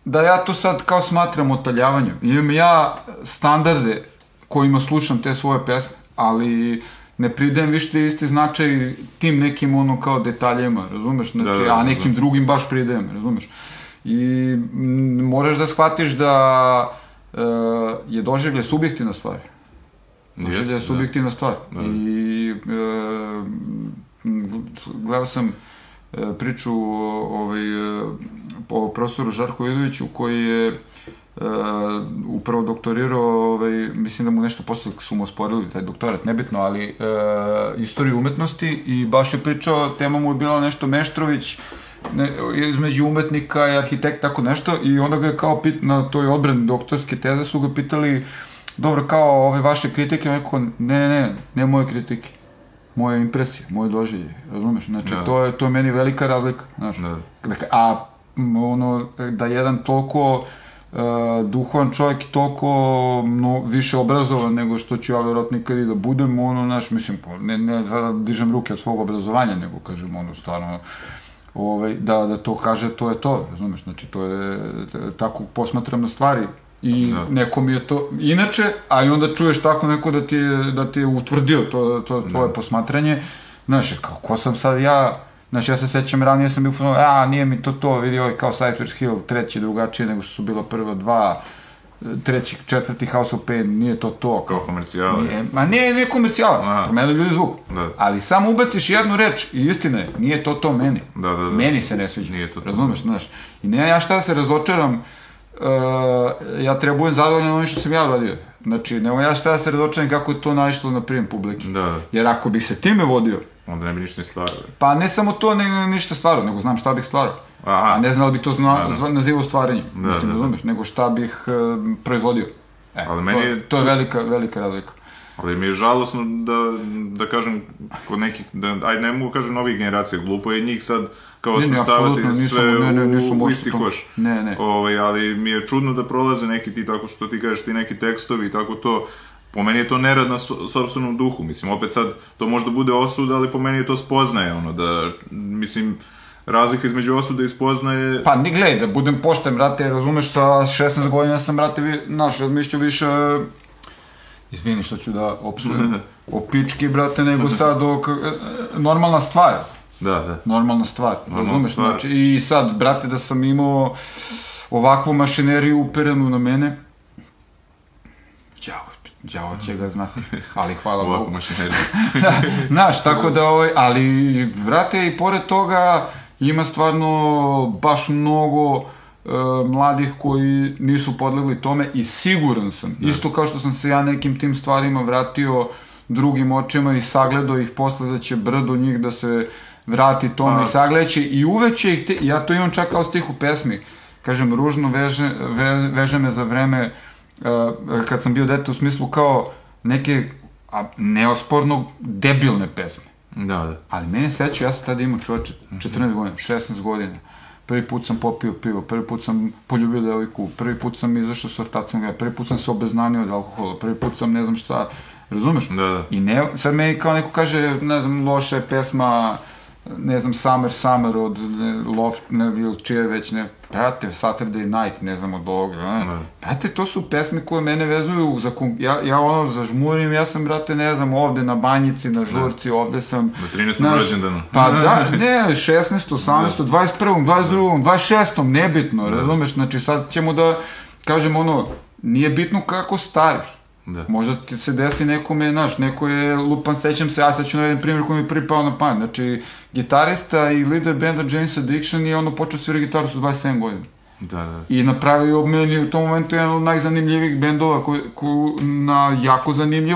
da ja to sad kao smatram otaljavanjem. Imam ja standarde kojima slušam te svoje pesme, ali ne pridajem više isti značaj tim nekim ono kao detaljima, razumeš? Znači, da, da, a nekim da. drugim baš pridajem, razumeš? I m, moraš da shvatiš da e, je doživlje subjektivna stvar. Doživlje je da. subjektivna da. stvar. Da. I e, gledao sam e, priču ovaj, o profesoru Žarku Vidoviću koji je Uh, upravo doktorirao, ovaj, mislim da mu nešto posle su mu osporili taj doktorat, nebitno, ali uh, istoriju umetnosti i baš je pričao, tema mu je bila nešto Meštrović, ne, između umetnika i arhitekta, tako nešto, i onda ga je kao pit, na toj odbrani doktorske teze su ga pitali, dobro, kao ove vaše kritike, on rekao, ne, ne, ne moje kritike, moje impresije, moje doživlje, razumeš? Znači, da. to, je, to je meni velika razlika, znaš. Da. Dakle, a ono, da jedan toliko uh, duhovan čovjek toliko no, više obrazovan nego što ću ja vjerojatno nikad i da budem, ono, znaš, mislim, ne, ne da dižem ruke od svog obrazovanja, nego, kažem, ono, stvarno, ovaj, da, da to kaže, to je to, razumeš, znači, to je, tako posmatram na stvari, i da. neko mi je to inače, a i onda čuješ tako neko da ti je, da ti je utvrdio to, to tvoje da. posmatranje, znaš, kako sam sad ja, Znači, ja se sećam, ranije sam bio a, nije mi to to, vidi ovaj kao Cypress Hill, treći drugačiji nego što su bila prva dva, treći, četvrti House of Pain, nije to to. Kao komercijala? Nije, ma nije, nije komercijala, promenili ljudi zvuk. Da. Ali samo ubaciš jednu reč i istina je, nije to to meni. Da, da, da. Meni se ne sviđa. Nije to to. Razumeš, znaš. I ne ja šta da se razočaram, uh, ja treba budem zadovoljan onim što sam ja radio. Znači, nema ja šta da se razočaram kako je to naišlo na prijem publike. Da, da. Jer ako bih se time vodio, onda ne bi ništa ni stvarao. Pa ne samo to, ne, ništa stvarao, nego znam šta bih stvarao. Aha. A ne znam da bi to zna, da, da. nazivao stvaranjem, da, mislim, da, da. razumeš, nego šta bih uh, proizvodio. E, Ali meni to, je... to je velika, velika razlika. Ali mi je žalosno da, da kažem, kod nekih, da, ajde ne mogu kažem novih generacija, glupo je njih sad kao ne, ne, stavati sve ne, ne, u, u isti koš. Ne, ne. Ovaj, ali mi je čudno da prolaze neki ti, tako što ti kažeš, ti neki tekstovi i tako to, po meni je to nerad na so, sobstvenom duhu, mislim, opet sad, to možda bude osud, ali po meni je to spoznaje, ono, da, mislim, razlika između osude i spoznaje... Pa, ni gledaj, da budem pošten, brate, razumeš, sa 16 godina sam, brate, vi, naš, razmišljao više, izvini što ću da opsujem, o pički, brate, nego sad o, normalna stvar. Da, da. Normalna stvar, normalna razumeš, stvar. znači, i sad, brate, da sam imao ovakvu mašineriju uperenu na mene, Đavo će ga znati, ali hvala Bogu. Ovako. Znaš, tako da, ovaj, ali, vrate, i pored toga, ima stvarno baš mnogo e, mladih koji nisu podlegli tome i siguran sam, da. isto kao što sam se ja nekim tim stvarima vratio drugim očima i sagledao ih posle da će brdo njih da se vrati tome A. i sagleće i uveće ih, te, ja to imam čak kao stih u pesmi, kažem, ružno veže, ve, veže me za vreme uh, kad sam bio dete u smislu kao neke a, neosporno debilne pesme. Da, da. Ali mene seća, ja sam tada imao čovječe 14 godina, 16 godina. Prvi put sam popio pivo, prvi put sam poljubio devojku, prvi put sam izašao s ortacom, prvi put sam se obeznanio od alkohola, prvi put sam ne znam šta, razumeš? Da, da. I ne, sad me kao neko kaže, ne znam, loša je pesma, ne znam, Summer Summer od Loft, ne, ili čije već ne, brate, Saturday Night, ne znam, od ovoga, ne. Da. Brate, to su pesme koje mene vezuju, za, ja, ja ono, zažmurim, ja sam, brate, ne znam, ovde na banjici, na žurci, da. ovde sam... Na 13. rođendanu. Pa da, ne, 16. 18. Da. 21. 22. 26. nebitno, da. razumeš, znači sad ćemo da, kažem ono, nije bitno kako stariš, Da. Možda ti se desi nekome, znaš, neko je lupan, sećam se, ja sad ću na jedan primjer koji mi je prvi pao na pamet. Znači, gitarista i lider benda James Addiction je ono počeo svira gitaru su 27 godina. Da, da. I napravio meni u tom momentu jedan od najzanimljivih bendova koji, koji na jako zanimljiv